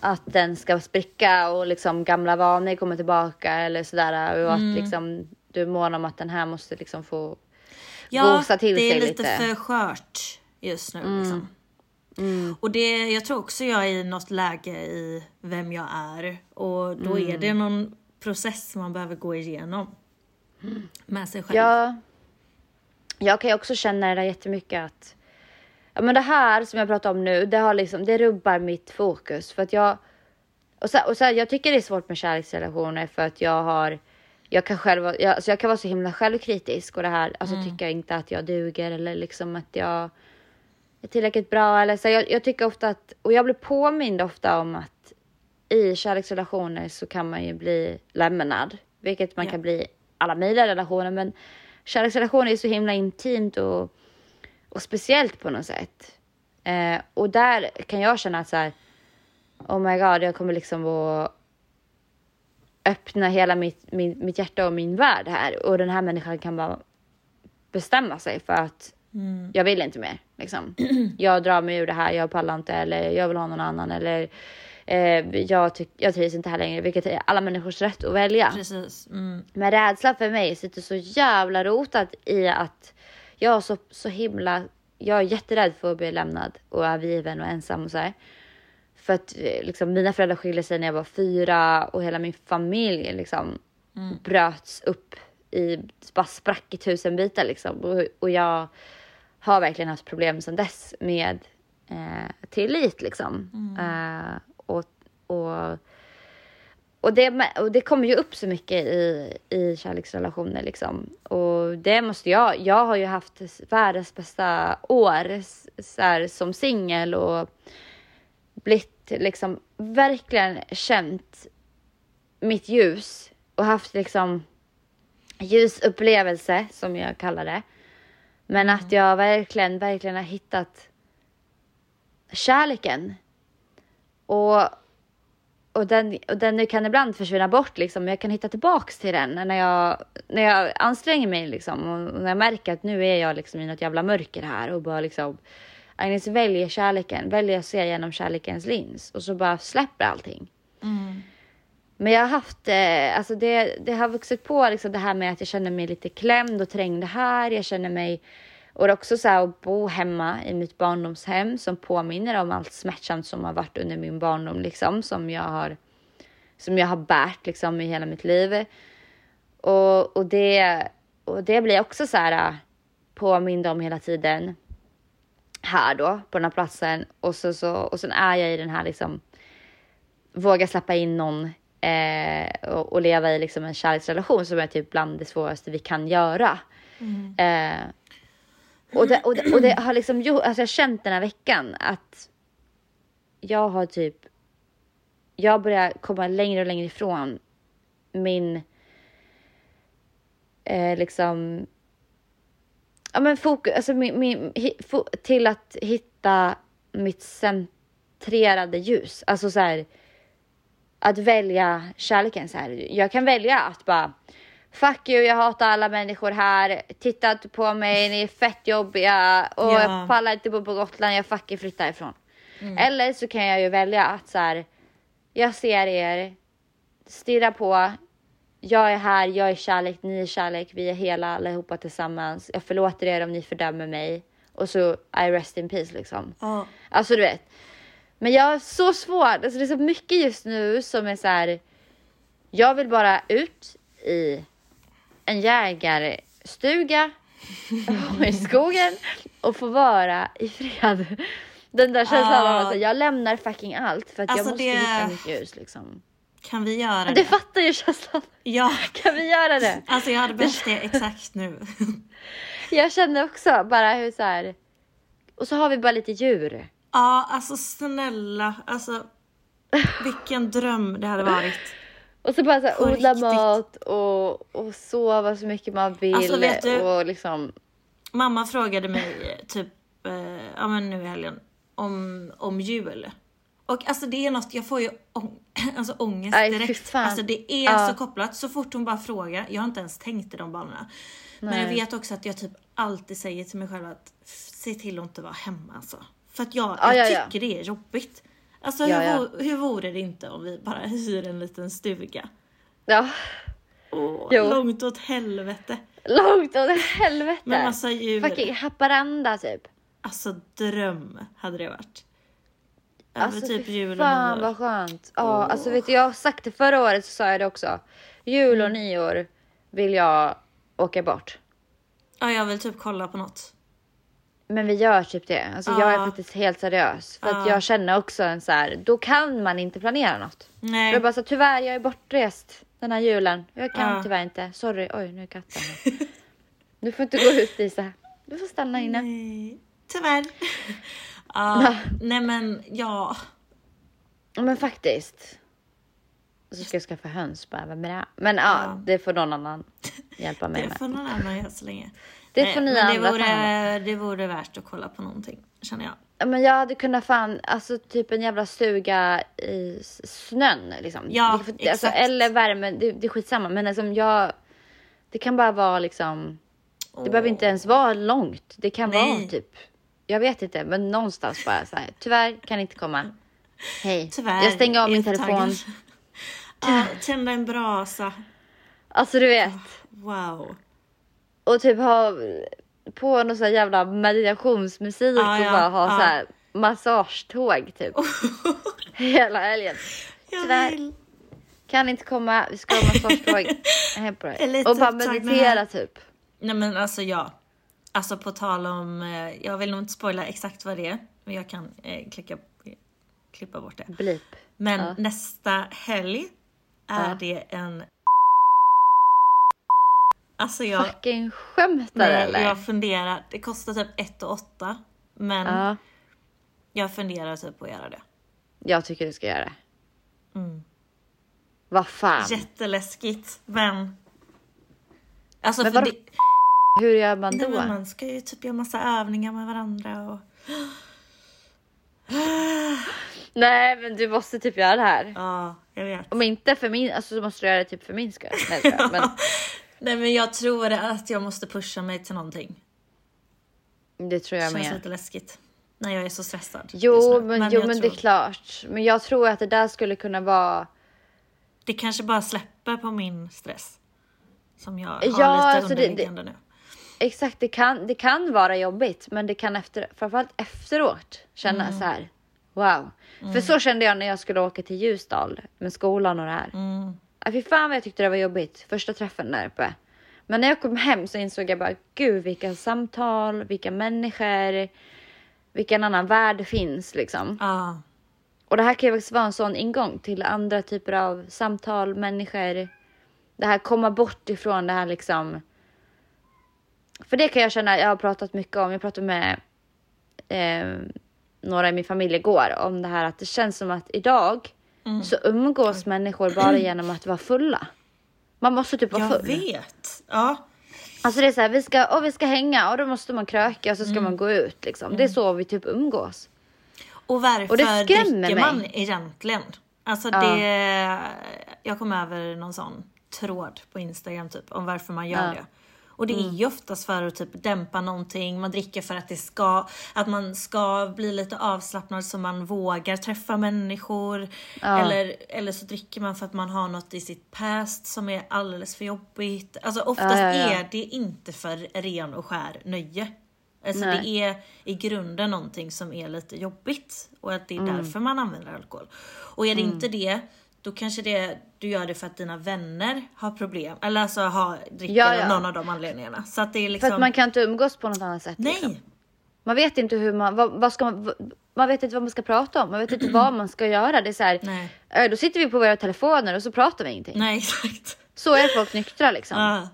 att den ska spricka och liksom gamla vanor kommer tillbaka eller sådär. Och att liksom du är mån om att den här måste liksom få gosa till det är sig lite, lite. för skört just nu. Liksom. Och det, jag tror också jag är i något läge i vem jag är. Och då är det någon process man behöver gå igenom. Med sig själv. Ja. jag kan ju också känna det där jättemycket att ja, men det här som jag pratar om nu, det har liksom, det rubbar mitt fokus för att jag och så, och så jag tycker det är svårt med kärleksrelationer för att jag har jag kan själv jag, alltså jag kan vara så himla självkritisk och det här, alltså mm. tycker jag inte att jag duger eller liksom att jag är tillräckligt bra eller så. Jag, jag tycker ofta att, och jag blir påmind ofta om att i kärleksrelationer så kan man ju bli lämnad, vilket man ja. kan bli alla möjliga relationer, men kärleksrelationer är så himla intimt och, och speciellt på något sätt. Eh, och där kan jag känna att så här, oh my god, jag kommer liksom att öppna hela mitt, min, mitt hjärta och min värld här och den här människan kan bara bestämma sig för att mm. jag vill inte mer. Liksom. Jag drar mig ur det här, jag pallar inte eller jag vill ha någon annan eller eh, jag, tyck, jag trivs inte här längre, vilket är alla människors rätt att välja. Precis. Mm. Men rädsla för mig sitter så jävla rotat i att jag är så, så himla, jag är jätterädd för att bli lämnad och övergiven och ensam och så här. För att eh, liksom, mina föräldrar skilde sig när jag var fyra och hela min familj liksom mm. bröts upp i, bara sprack i tusen bitar liksom. Och, och jag har verkligen haft problem sedan dess med eh, tillit liksom. Mm. Eh, och, och, och, det, och det kommer ju upp så mycket i, i kärleksrelationer liksom. Och det måste jag, jag har ju haft världens bästa år så här, som singel och blivit liksom verkligen känt mitt ljus och haft liksom ljusupplevelse som jag kallar det. Men mm. att jag verkligen, verkligen har hittat kärleken. Och, och, den, och den kan ibland försvinna bort liksom, men jag kan hitta tillbaks till den när jag, när jag anstränger mig liksom och när jag märker att nu är jag liksom i något jävla mörker här och bara liksom Agnes väljer kärleken, väljer att se genom kärlekens lins och så bara släpper allting. Mm. Men jag har haft, eh, alltså det, det har vuxit på liksom det här med att jag känner mig lite klämd och trängd här. Jag känner mig, och det är också så här att bo hemma i mitt barndomshem som påminner om allt smärtsamt som har varit under min barndom liksom, som jag har, som jag har bärt liksom i hela mitt liv. Och, och, det, och det blir också så här eh, påmind om hela tiden här då på den här platsen och så, så och sen är jag i den här liksom våga släppa in någon eh, och, och, leva i liksom en kärleksrelation som är typ bland det svåraste vi kan göra. Mm. Eh, och, det, och, det, och det har liksom gjort, alltså jag har känt den här veckan att jag har typ, jag börjar komma längre och längre ifrån min eh, liksom ja, men fokus, alltså min, min, till att hitta mitt centrerade ljus. Alltså så här, att välja kärleken så här. Jag kan välja att bara Fuck you, jag hatar alla människor här. Titta inte på mig, ni är fett jobbiga och ja. jag pallar inte bo på Gotland, jag fucking flyttar ifrån. Mm. Eller så kan jag ju välja att så här, jag ser er, stirra på, jag är här, jag är kärlek, ni är kärlek, vi är hela allihopa tillsammans. Jag förlåter er om ni fördömer mig. Och så I rest in peace liksom. Oh. Alltså du vet. Men jag har så svårt, alltså det är så mycket just nu som är så här. Jag vill bara ut i en jägarstuga i skogen och få vara i fred. Den där känslan av att jag lämnar fucking allt för att alltså jag måste det... hitta mitt ljus liksom. Kan vi göra det? Det fattar ju känslan. Ja. Kan vi göra det? Alltså jag hade behövt det exakt nu. jag kände också bara hur så här. Och så har vi bara lite djur. Ja, alltså snälla. Alltså vilken dröm det hade varit. Och så bara så här, odla riktigt. mat och, och sova så mycket man vill. Alltså, vet du, och liksom... Mamma frågade mig typ, eh, ja men nu i helgen, om, om jul. Och alltså det är något, jag får ju ång alltså ångest Aj, direkt. Alltså det är ja. så kopplat. Så fort hon bara frågar, jag har inte ens tänkt i de banorna. Nej. Men jag vet också att jag typ alltid säger till mig själv att se till att inte vara hemma alltså. För att jag, ja, jag ja, tycker det är jobbigt. Alltså hur, hur vore det inte om vi bara hyr en liten stuga? Ja. Åh, långt åt helvete. Långt åt helvete. Med massa djur. Fucking Haparanda typ. Alltså dröm hade det varit. Över alltså typ jul och fan nyår. vad skönt. Ja, oh. alltså vet du, jag har sagt det förra året så sa jag det också. Jul och mm. nyår vill jag åka bort. Ja, jag vill typ kolla på något. Men vi gör typ det. Alltså jag är Ja. faktiskt helt seriös. För att jag känner också en så här, då kan man inte planera något. Nej. Jag bara så tyvärr jag är bortrest den här julen. Jag kan Ja. tyvärr inte. Sorry, oj nu är katten. Du får inte gå ut Lisa. Du får stanna inne. Nej, tyvärr. ja, nej men ja. Ja, Men faktiskt. Och så ska jag skaffa höns bara, vem är det? Men ja, Ja. det får någon annan hjälpa mig Det med. får någon annan göra så länge. Det Nej, får ni men det vore, det vore värt att kolla på någonting, känner jag. Ja, Men jag hade kunnat fan, alltså typ en jävla stuga i snön liksom. Ja, det, alltså, exakt. Eller värme, det, det är skitsamma. Men liksom jag, det kan bara vara liksom, det behöver inte ens vara långt. Det kan Nej. vara typ, jag vet inte, men någonstans bara så här. Tyvärr kan inte komma. Hej. Tyvärr. jag stänger av min telefon. Ja, tända en brasa. Alltså du vet. Wow. Och typ ha på någon sån jävla meditationsmusik Ja, och ja, bara ha ja. så här massagetåg typ. Hela helgen. Jag Tyvärr. vill. Kan inte komma, vi ska ha massagetåg. På Och bara meditera typ. Nej men alltså ja. Alltså på tal om, eh, jag vill nog inte spoila exakt vad det är. Men jag kan eh, klicka, klippa bort det. Blip. Men Ja. nästa helg är Ja. det en... Alltså jag, Fucking skämtar nej, eller? jag funderar. Det kostar typ 1 8 Men Ja, jag funderar typ på att göra det. jag tycker du ska göra det. Mm. Vad fan. Jätteläskigt men... Alltså Men för det, Hur gör man nej, då? men man ska ju typ göra massa övningar med varandra och... Nej men du måste typ göra det här. Ja, jag vet. Om inte för min, alltså så måste du göra det typ för min skull. Nej, men Nej men jag tror att jag måste pusha mig till någonting. det tror jag Känns med. lite läskigt. När jag är så stressad. Jo, nu. men, jo men det tror- är klart. Men jag tror att det där skulle kunna vara Det kanske bara släpper på min stress. Som jag har Ja, lite alltså det- det- underliggande nu. Exakt, det kan, det kan vara jobbigt men det kan efter, framförallt efteråt känna Mm. så här. Wow. För så kände jag när jag skulle åka till Ljusdal med skolan och det här. Mm. Fy fan vad jag tyckte det var jobbigt första träffen där uppe. Men när jag kom hem så insåg jag bara gud vilka samtal, vilka människor, vilken annan värld det finns liksom. Ja, Och det här kan ju faktiskt vara en sån ingång till andra typer av samtal, människor. Det här komma bort ifrån det här liksom. För det kan jag känna, jag har pratat mycket om, jag pratade med eh, några i min familj igår om det här att det känns som att idag så umgås människor bara genom att vara fulla. Man måste typ vara jag full. vet. Ja, Alltså det är så här, vi ska, och vi ska hänga och då måste man kröka och så ska Mm. man gå ut liksom. Det är så vi typ umgås. och varför Och det dricker mig. man egentligen? Alltså Ja. det... Jag kom över någon sån tråd på Instagram typ om varför man gör Ja. Mm. det. Och det är ju oftast för att typ dämpa någonting, man dricker för att det ska, att man ska bli lite avslappnad så man vågar träffa människor. Ja. Eller, eller så dricker man för att man har något i sitt past som är alldeles för jobbigt. Alltså oftast Ja, ja, är det inte för ren och skär nöje. Alltså Nej. det är i grunden någonting som är lite jobbigt och att det Mm. är därför man använder alkohol. Och är det inte det, då kanske det, du gör det för att dina vänner har problem. Eller alltså har, dricker Ja, ja. någon av de anledningarna. Så att det är liksom... För att man kan inte umgås på något annat sätt. Nej! Liksom. Man vet inte hur man, vad, vad ska man, vad- man vet inte vad man ska prata om. Man vet inte vad man ska göra. Det är så här, Nej. äh, då sitter vi på våra telefoner och så pratar vi ingenting. Nej exakt. Så är folk nyktra liksom. Ja.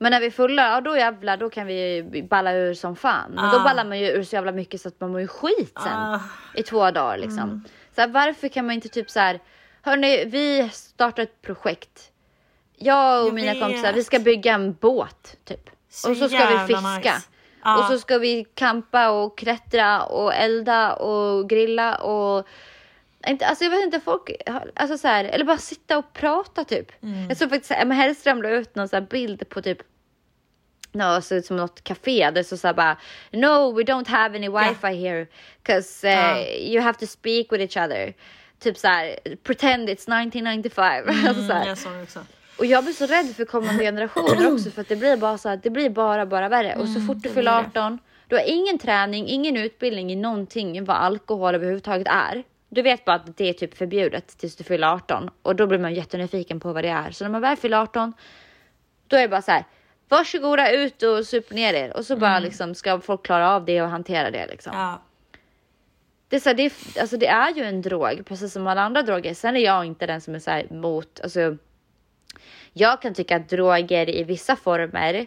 Men när vi är fulla, ja då jävlar, då kan vi balla ur som fan. Men Ah. då ballar man ju ur så jävla mycket så att man mår ju skit sen. Ah. I två dagar liksom. Så här, varför kan man inte typ så här, hörni, vi startar ett projekt. Jag och Jag mina vet. kompisar, vi ska bygga en båt typ. Så och så ska vi fiska. nice. Ja. Och så ska vi campa och klättra och elda och grilla och inte, alltså jag vet inte, folk, alltså så här, eller bara sitta och prata typ. Mm. Jag såg faktiskt Emma Hellström la ut någon så bild på typ No, så som något café där så sa bara No we don't have any wifi here cause uh, Ja. you have to speak with each other. Typ så här pretend it's 1995. alltså så här. Mm, jag såg det också. Och jag blir så rädd för kommande generationer också för att det blir bara så här, det blir bara bara värre. Och så fort du fyller blir det. 18, du har ingen träning, ingen utbildning i någonting vad alkohol överhuvudtaget är. Du vet bara att det är typ förbjudet tills du fyller 18 och då blir man jättenyfiken på vad det är. Så när man väl fyller 18, då är det bara så här, varsågoda ut och sup ner er. Och så bara liksom ska folk klara av det och hantera det liksom. Ja. Det, är så här, det, är, alltså, det är ju en drog, precis som alla andra droger. Sen är jag inte den som är så här mot, alltså. Jag kan tycka att droger i vissa former,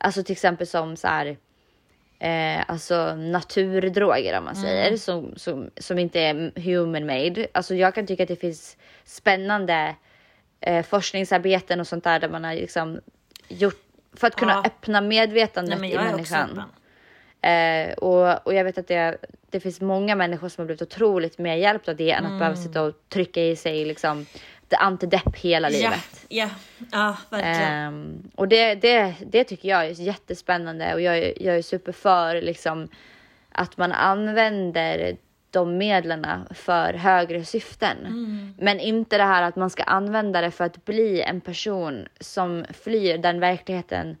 alltså till exempel som så här, eh, alltså naturdroger om man säger, som, som, som inte är human made. Alltså jag kan tycka att det finns spännande eh, forskningsarbeten och sånt där, där man har liksom gjort för att kunna Ja. öppna medvetandet Nej, i människan. Eh, och, och jag vet att det, det finns många människor som har blivit otroligt mer hjälpt av det än att behöva sitta och trycka i sig liksom antidepp hela Ja, livet. ja, ja, verkligen. Ehm, och det, det, det tycker jag är jättespännande och jag, jag är super för liksom att man använder de medlen för högre syften. Men inte det här att man ska använda det för att bli en person som flyr den verkligheten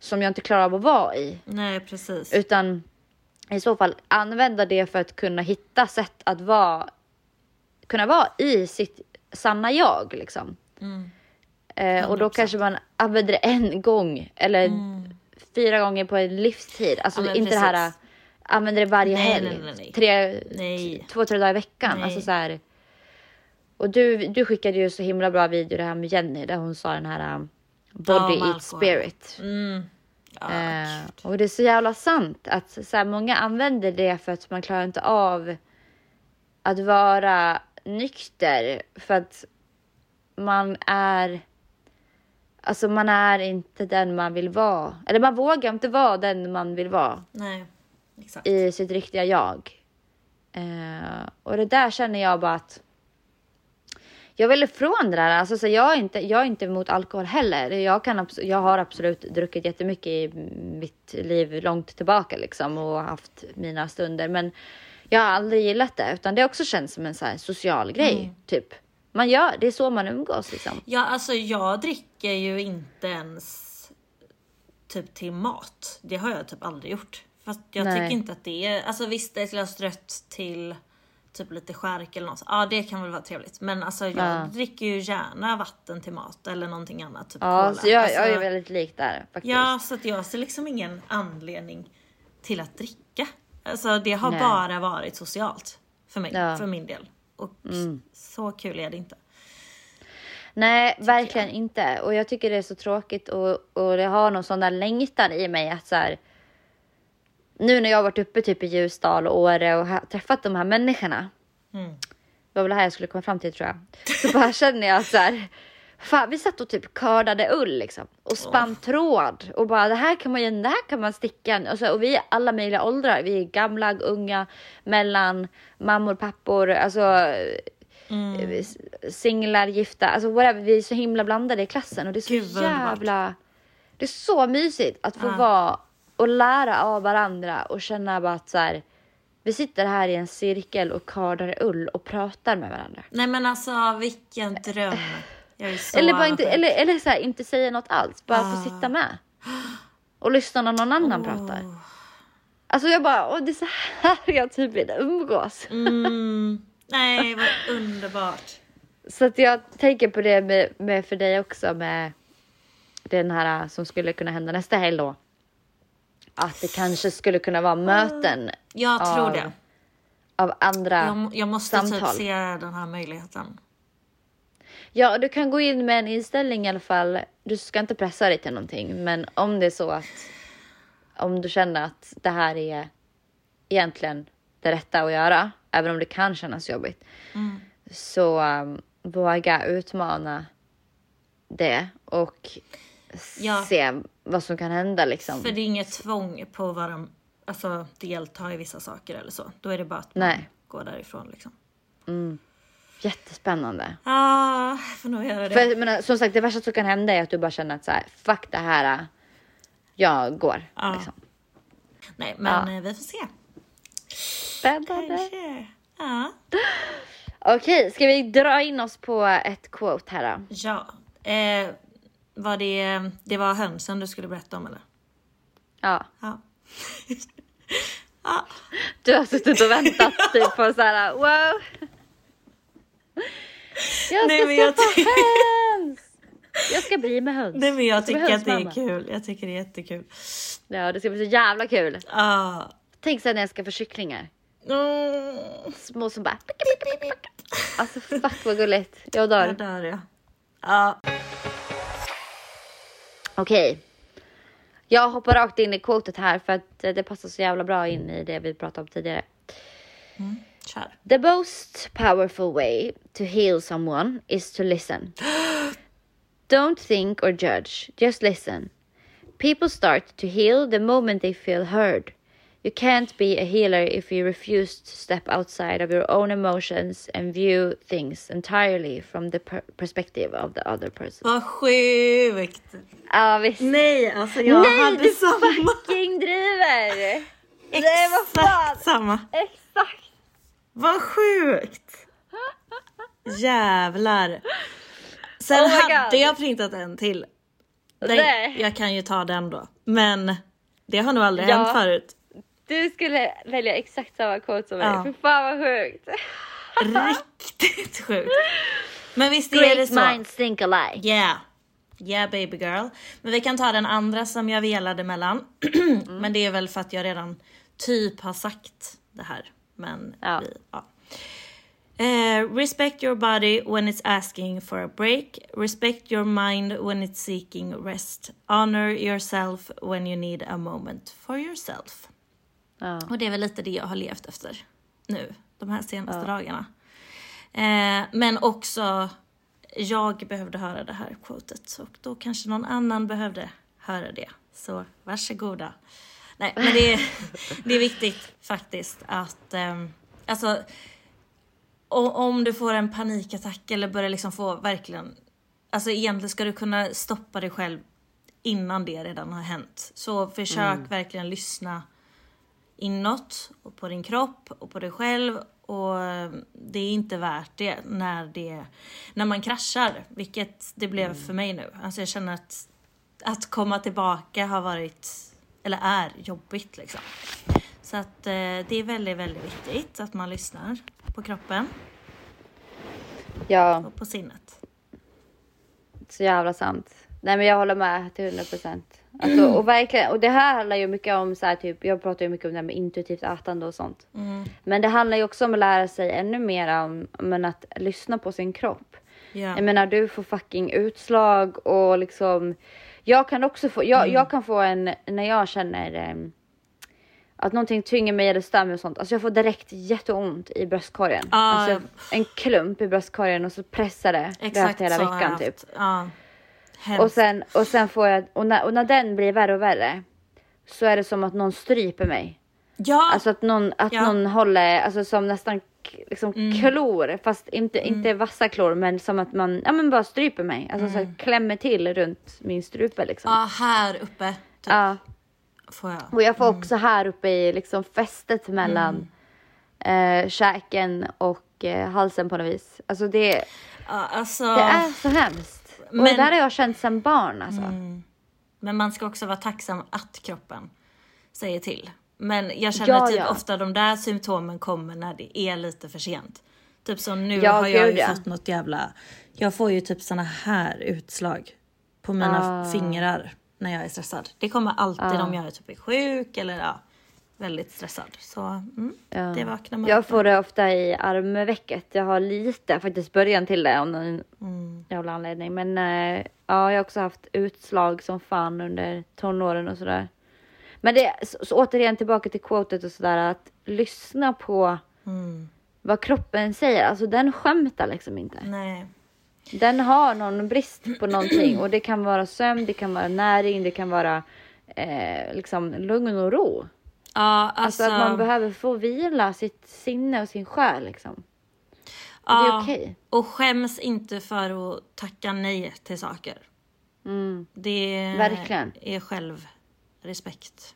som jag inte klarar av att vara i. Nej, precis. Utan i så fall använda det för att kunna hitta sätt att vara, kunna vara i sitt sanna jag liksom. Eh, och då 100%. kanske man använder det en gång eller fyra gånger på en livstid. Alltså Ja, inte det här precis. använder det varje Nej, helg. nej, nej. Tre, Nej. Två, tre dagar i veckan. Alltså så här. Och du, du skickade ju så himla bra video det här med Jenny där hon sa den här um, body Ja, eat spirit. Mm. Eh, och det är så jävla sant att så här, många använder det för att man klarar inte av att vara nykter för att man är Alltså man är inte den man vill vara. Eller man vågar inte vara den man vill vara Nej, exakt. i sitt riktiga jag. Eh, och det där känner jag bara att jag vill ifrån det där. Alltså, så jag, är inte, jag är inte emot alkohol heller. Jag, kan, jag har absolut druckit jättemycket i mitt liv långt tillbaka liksom, och haft mina stunder. Men jag har aldrig gillat det. Utan det också känns som en så här social grej. Typ. Man gör, det är så man umgås liksom. Ja, alltså jag dricker ju inte ens typ till mat. Det har jag typ aldrig gjort. Fast jag Nej. tycker inte att det är, alltså visst ett glas rött till typ lite skärk eller något. Ja, det kan väl vara trevligt. Men alltså jag Ja. dricker ju gärna vatten till mat eller någonting annat. Typ Ja, cola. så jag, alltså, jag är väldigt lik där faktiskt. Ja, så att jag ser liksom ingen anledning till att dricka. Alltså det har Nej. bara varit socialt för mig, Ja. Mm. för min del. Och så kul är det inte. Nej, verkligen inte. Och jag tycker det är så tråkigt och, och det har någon sån där längtan i mig att så här. Nu när jag har varit uppe typ i Ljusdal och Åre och träffat de här människorna. Mm. Det var väl det här jag skulle komma fram till tror jag. Så bara känner jag så här. Fan, vi satt och typ kördade ull liksom och spann tråd och bara det här kan man ju, det här kan man sticka och, så, och vi är alla möjliga åldrar. Vi är gamla, unga, mellan, mammor, pappor, alltså Mm. singlar, gifta, alltså whatever. Vi är så himla blandade i klassen och det är så Gud, jävla... Det är så mysigt att få Ja. vara och lära av varandra och känna bara att så här, vi sitter här i en cirkel och kardar ull och pratar med varandra. Nej men alltså vilken dröm. Eller, bara inte, eller, eller så här, inte säga något alls, bara få sitta med. Och lyssna när någon annan pratar. Alltså jag bara, åh, det är så här jag typ vill umgås. Mm. Nej vad underbart. Så att jag tänker på det med, med för dig också med den här som skulle kunna hända nästa helg då. Att det kanske skulle kunna vara möten Jag tror av, det. av andra Jag, jag måste samtal. typ se den här möjligheten. Ja, du kan gå in med en inställning i alla fall. Du ska inte pressa dig till någonting, men om det är så att om du känner att det här är egentligen det rätta att göra, även om det kan kännas jobbigt, så um, våga utmana det och Ja. se vad som kan hända liksom. För det är inget tvång på vad de, alltså delta i vissa saker eller så. Då är det bara att man Nej. går därifrån liksom. Jättespännande. Ja, jag får nog göra det. För menar, som sagt, det värsta som kan hända är att du bara känner att så här, fuck det här, jag går. Ja. Liksom. Nej, men Ja. eh, vi får se. Spännande. Kanske. Ja. Okej, ska vi dra in oss på ett quote här då? Ja. Eh, var det, det var hönsen du skulle berätta om eller? Ja. Ja. Du har suttit och väntat typ på så här, wow. Jag ska Nej, jag skaffa höns! Jag ska bli med höns. Nej men jag bli tycker att det är kul. Jag tycker det är jättekul. Ja, det ska bli så jävla kul. Ah. Tänk sen när jag ska få kycklingar. Mm. Små som bara... Alltså fuck vad gulligt. Jag Jag dör. dör jag. Okej. Jag hoppar rakt in i quotet här för att eh, det passar så jävla bra in i det vi pratade om tidigare. Kör. The most powerful way to heal someone is to listen. Don't think or judge, just listen. People start to heal the moment they feel heard. You can't be a healer if you refuse to step outside of your own emotions and view things entirely from the per- perspective of the other person. Vad sjukt. Ja, visst. Nej, alltså jag Nej, hade du samma. fucking driver! Nej, vad fan! Exakt samma. Exakt! Vad sjukt. Jävlar. Sen Oh hade jag printat en till. Nej. jag kan ju ta den då. Men det har nog aldrig Ja. hänt förut. Du skulle välja exakt samma quote som mig. Ja. Fy fan vad sjukt. Riktigt sjukt. Men visst är det Great så. minds think alike. Yeah. Yeah baby girl. Men vi kan ta den andra som jag velade mellan. Men det är väl för att jag redan typ har sagt det här. Men Ja. vi, ja. Eh, respect your body when it's asking for a break. Respect your mind when it's seeking rest. Honor yourself when you need a moment for yourself. Ja. Och det är väl lite det jag har levt efter nu, de här senaste dagarna. Eh, men också, jag behövde höra det här quotet och då kanske någon annan behövde höra det. Så varsågoda. Nej, men det är, det är viktigt faktiskt att, ehm, alltså, o- om du får en panikattack eller börjar liksom få verkligen, alltså egentligen ska du kunna stoppa dig själv innan det redan har hänt. Så försök verkligen lyssna inåt och på din kropp och på dig själv och eh, det är inte värt det när, det, när man kraschar, vilket det blev för mig nu. Alltså jag känner att, att komma tillbaka har varit, eller är jobbigt liksom. Så att eh, det är väldigt, väldigt viktigt att man lyssnar på kroppen Ja, och på sinnet. så jävla sant. Nej men jag håller med till 100 procent. Alltså, och verkligen, och det här handlar ju mycket om så här, typ, jag pratar ju mycket om det här med intuitivt ätande och sånt. Men det handlar ju också om att lära sig ännu mer om men att lyssna på sin kropp. Ja. Jag menar du får fucking utslag och liksom jag kan också få, jag, jag kan få en, när jag känner em, att någonting tynger mig eller stör mig och sånt. Alltså jag får direkt jätteont i bröstkorgen. Ah, alltså en klump i bröstkorgen och så pressar det rakt hela så veckan typ. Och sen, och sen får jag, och när, och när den blir värre och värre så är det som att någon stryper mig. ja, Alltså att någon, att Ja. Mm. någon håller, alltså som nästan liksom klor, fast inte, inte vassa klor, men som att man, ja men bara stryper mig. Alltså så här, klämmer till runt min strupe liksom. Mm. ja, här uppe typ, Ja. får jag. Och jag får också här uppe i liksom fästet mellan Mm. eh, käken och eh, halsen på något vis. Alltså det, Ja, alltså, det är så hemskt. Och Men- det där har jag känt sedan barn alltså. Men man ska också vara tacksam att kroppen säger till. Men jag känner Ja, typ ja. ofta de där symptomen kommer när det är lite för sent. Typ som nu Ja, har jag ju fått något jävla... Jag får ju typ såna här utslag på mina Ah. fingrar när jag är stressad. Det kommer alltid om jag är typ sjuk eller ja, väldigt stressad. Så mm, det vaknar man Jag upp får det ofta i armvecket. Jag har lite faktiskt början till det av någon Mm. jävla anledning. Men eh, ja, jag har också haft utslag som fan under tonåren och sådär. Men det, så, så återigen tillbaka till quotet och sådär att lyssna på Mm. vad kroppen säger. Alltså den skämtar liksom inte. Nej. Den har någon brist på någonting och det kan vara sömn, det kan vara näring, det kan vara eh, liksom lugn och ro. Ja, Alltså, alltså... att man behöver få vila sitt sinne och sin själ liksom. Och det är ja, okej. Och skäms inte för att tacka nej till saker. Det Mm. Verkligen. är självrespekt.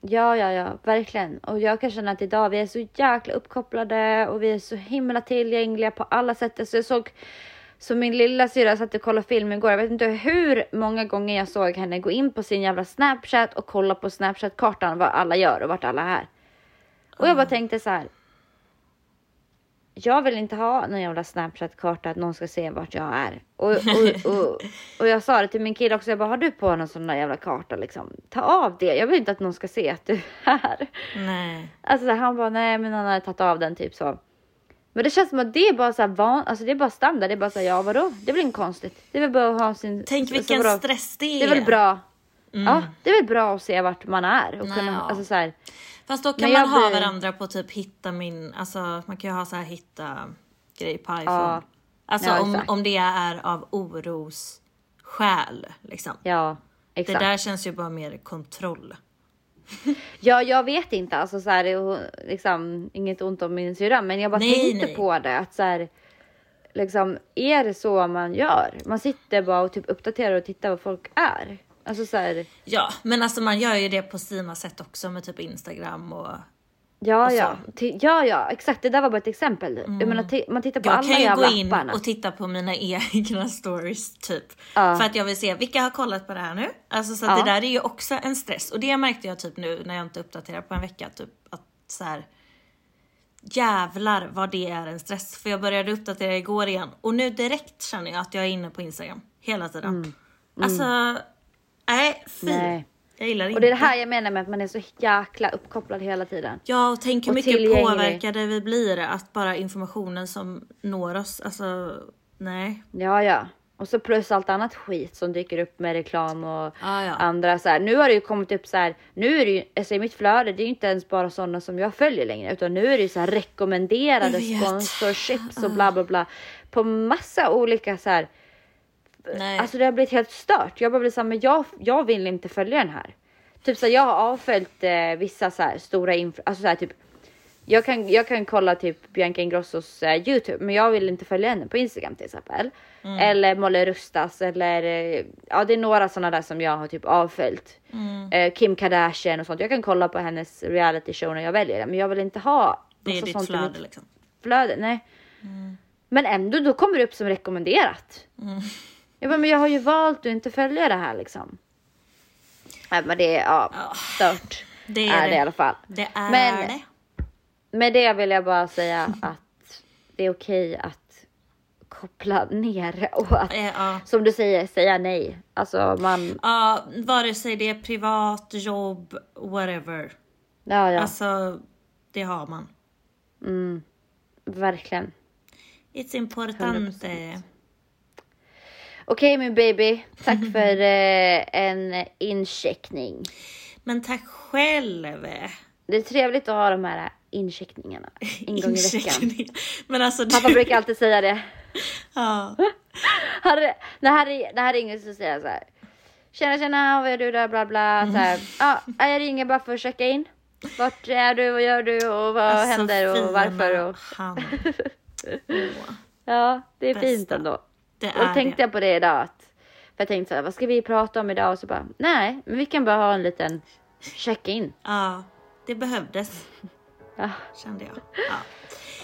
Ja, ja, ja, verkligen. Och jag kan känna att idag vi är så jäkla uppkopplade och vi är så himla tillgängliga på alla sätt. Alltså jag såg, så min lilla syra satt och kollade film igår. Jag vet inte hur många gånger jag såg henne gå in på sin jävla Snapchat och kolla på Snapchat-kartan vad alla gör och vart alla är. Och jag bara tänkte så här. jag vill inte ha någon jävla Snapchat-karta att någon ska se vart jag är. Och, och, och, och jag sa det till min kille också, jag bara, har du på någon sån där jävla karta liksom? Ta av det, jag vill inte att någon ska se att du är här. Nej. Alltså han bara, nej men han hade tagit av den typ så. Men det känns som att det är bara så van, alltså det är bara standard, det är bara så här, ja vadå? Det är väl inget konstigt. Det är väl bara att ha sin... Tänk alltså, vilken vadå? stress det är. Det är väl bra. Ja, det är väl bra att se vart man är och Nej, kunna, ja. alltså så här, Fast då kan man ha blir- varandra på typ hitta min, alltså man kan ju ha så här hitta grej på iPhone. Ja. Alltså Ja, om, om det är av oros skäl liksom. ja, Det exakt. där känns ju bara mer kontroll. Ja, jag vet inte, alltså så här, liksom inget ont om min syrra, men jag bara Nej, tänkte nej. på det att så här, liksom är det så man gör? Man sitter bara och typ uppdaterar och tittar vad folk är. Alltså så här, Ja, men alltså man gör ju det på sina sätt också med typ Instagram och ja, ja, Ti- ja, ja, exakt. Det där var bara ett exempel. Jag menar, man tittar på jag alla kan ju jävla gå in apparna. och titta på mina egna stories typ. Ja. För att jag vill se vilka har kollat på det här nu. Alltså så Ja. det där är ju också en stress. Och det märkte jag typ nu när jag inte uppdaterar på en vecka. Typ att så här. Jävlar vad det är en stress. För jag började uppdatera igår igen. Och nu direkt känner jag att jag är inne på Instagram. Hela tiden. Alltså, nej fy. Mm. Nej. Jag gillar det Och det är det här jag menar med att man är så jäkla uppkopplad hela tiden. Ja, och tänk hur Och mycket påverkade vi blir. Att bara informationen som når oss, alltså nej. Ja, ja. Och så plus allt annat skit som dyker upp med reklam och Ja, ja. andra så här. Nu har det ju kommit upp så här. Nu är det ju, alltså i mitt flöde, det är ju inte ens bara sådana som jag följer längre, utan nu är det ju så här rekommenderade sponsorships och bla bla bla på massa olika så här. Nej. Alltså det har blivit helt stört. Jag bara blir så här, men jag, jag vill inte följa den här. Typ så här, jag har avföljt eh, vissa så här stora influ- alltså så här typ. Jag kan, jag kan kolla typ Bianca Ingrossos eh, Youtube, men jag vill inte följa henne på Instagram till exempel. Mm. Eller Molly Rustas eller eh, ja, det är några sådana där som jag har typ avföljt. Mm. Eh, Kim Kardashian och sånt. Jag kan kolla på hennes reality show när jag väljer det, men jag vill inte ha det är massa ditt flöde mitt liksom. flöde. Nej. Men ändå, då kommer det upp som rekommenderat. Mm. Jag bara, men jag har ju valt att inte följa det här liksom. Nej, men det är ja, stört. Det är är det. det. i alla fall. Det är Men- det. Med det vill jag bara säga att det är okej att koppla ner och att, Eh, Ja. som du säger, säga nej. Alltså man, ja, vare sig det är privat, jobb, whatever. ja ja, Alltså, det har man. verkligen. It's importante. Okej min baby, tack för eh, en incheckning. Men tack själv. Det är trevligt att ha de här incheckningarna en gång i veckan. Men alltså Pappa du, brukar alltid säga det. ja. Harry, när, Harry, när Harry ringer så säger jag så här. Tjena tjena, vad gör du där bla bla. Så här, ja, jag ringer bara för att checka in. Vart är du, vad gör du och vad Alltså, händer och varför. Och, Han. Åh, ja, det är Bästa. fint ändå. Det Och då tänkte det. jag på det idag. Att, för jag tänkte så här, vad ska vi prata om idag? Och så bara, nej, men vi kan bara ha en liten check-in. Ja, det behövdes. Ja, Kände jag. Ja.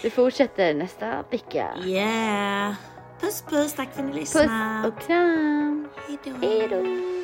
vi fortsätter nästa vecka. Yeah. Puss puss, tack för att ni Puss lyssnade. och kram. Hejdå. Hej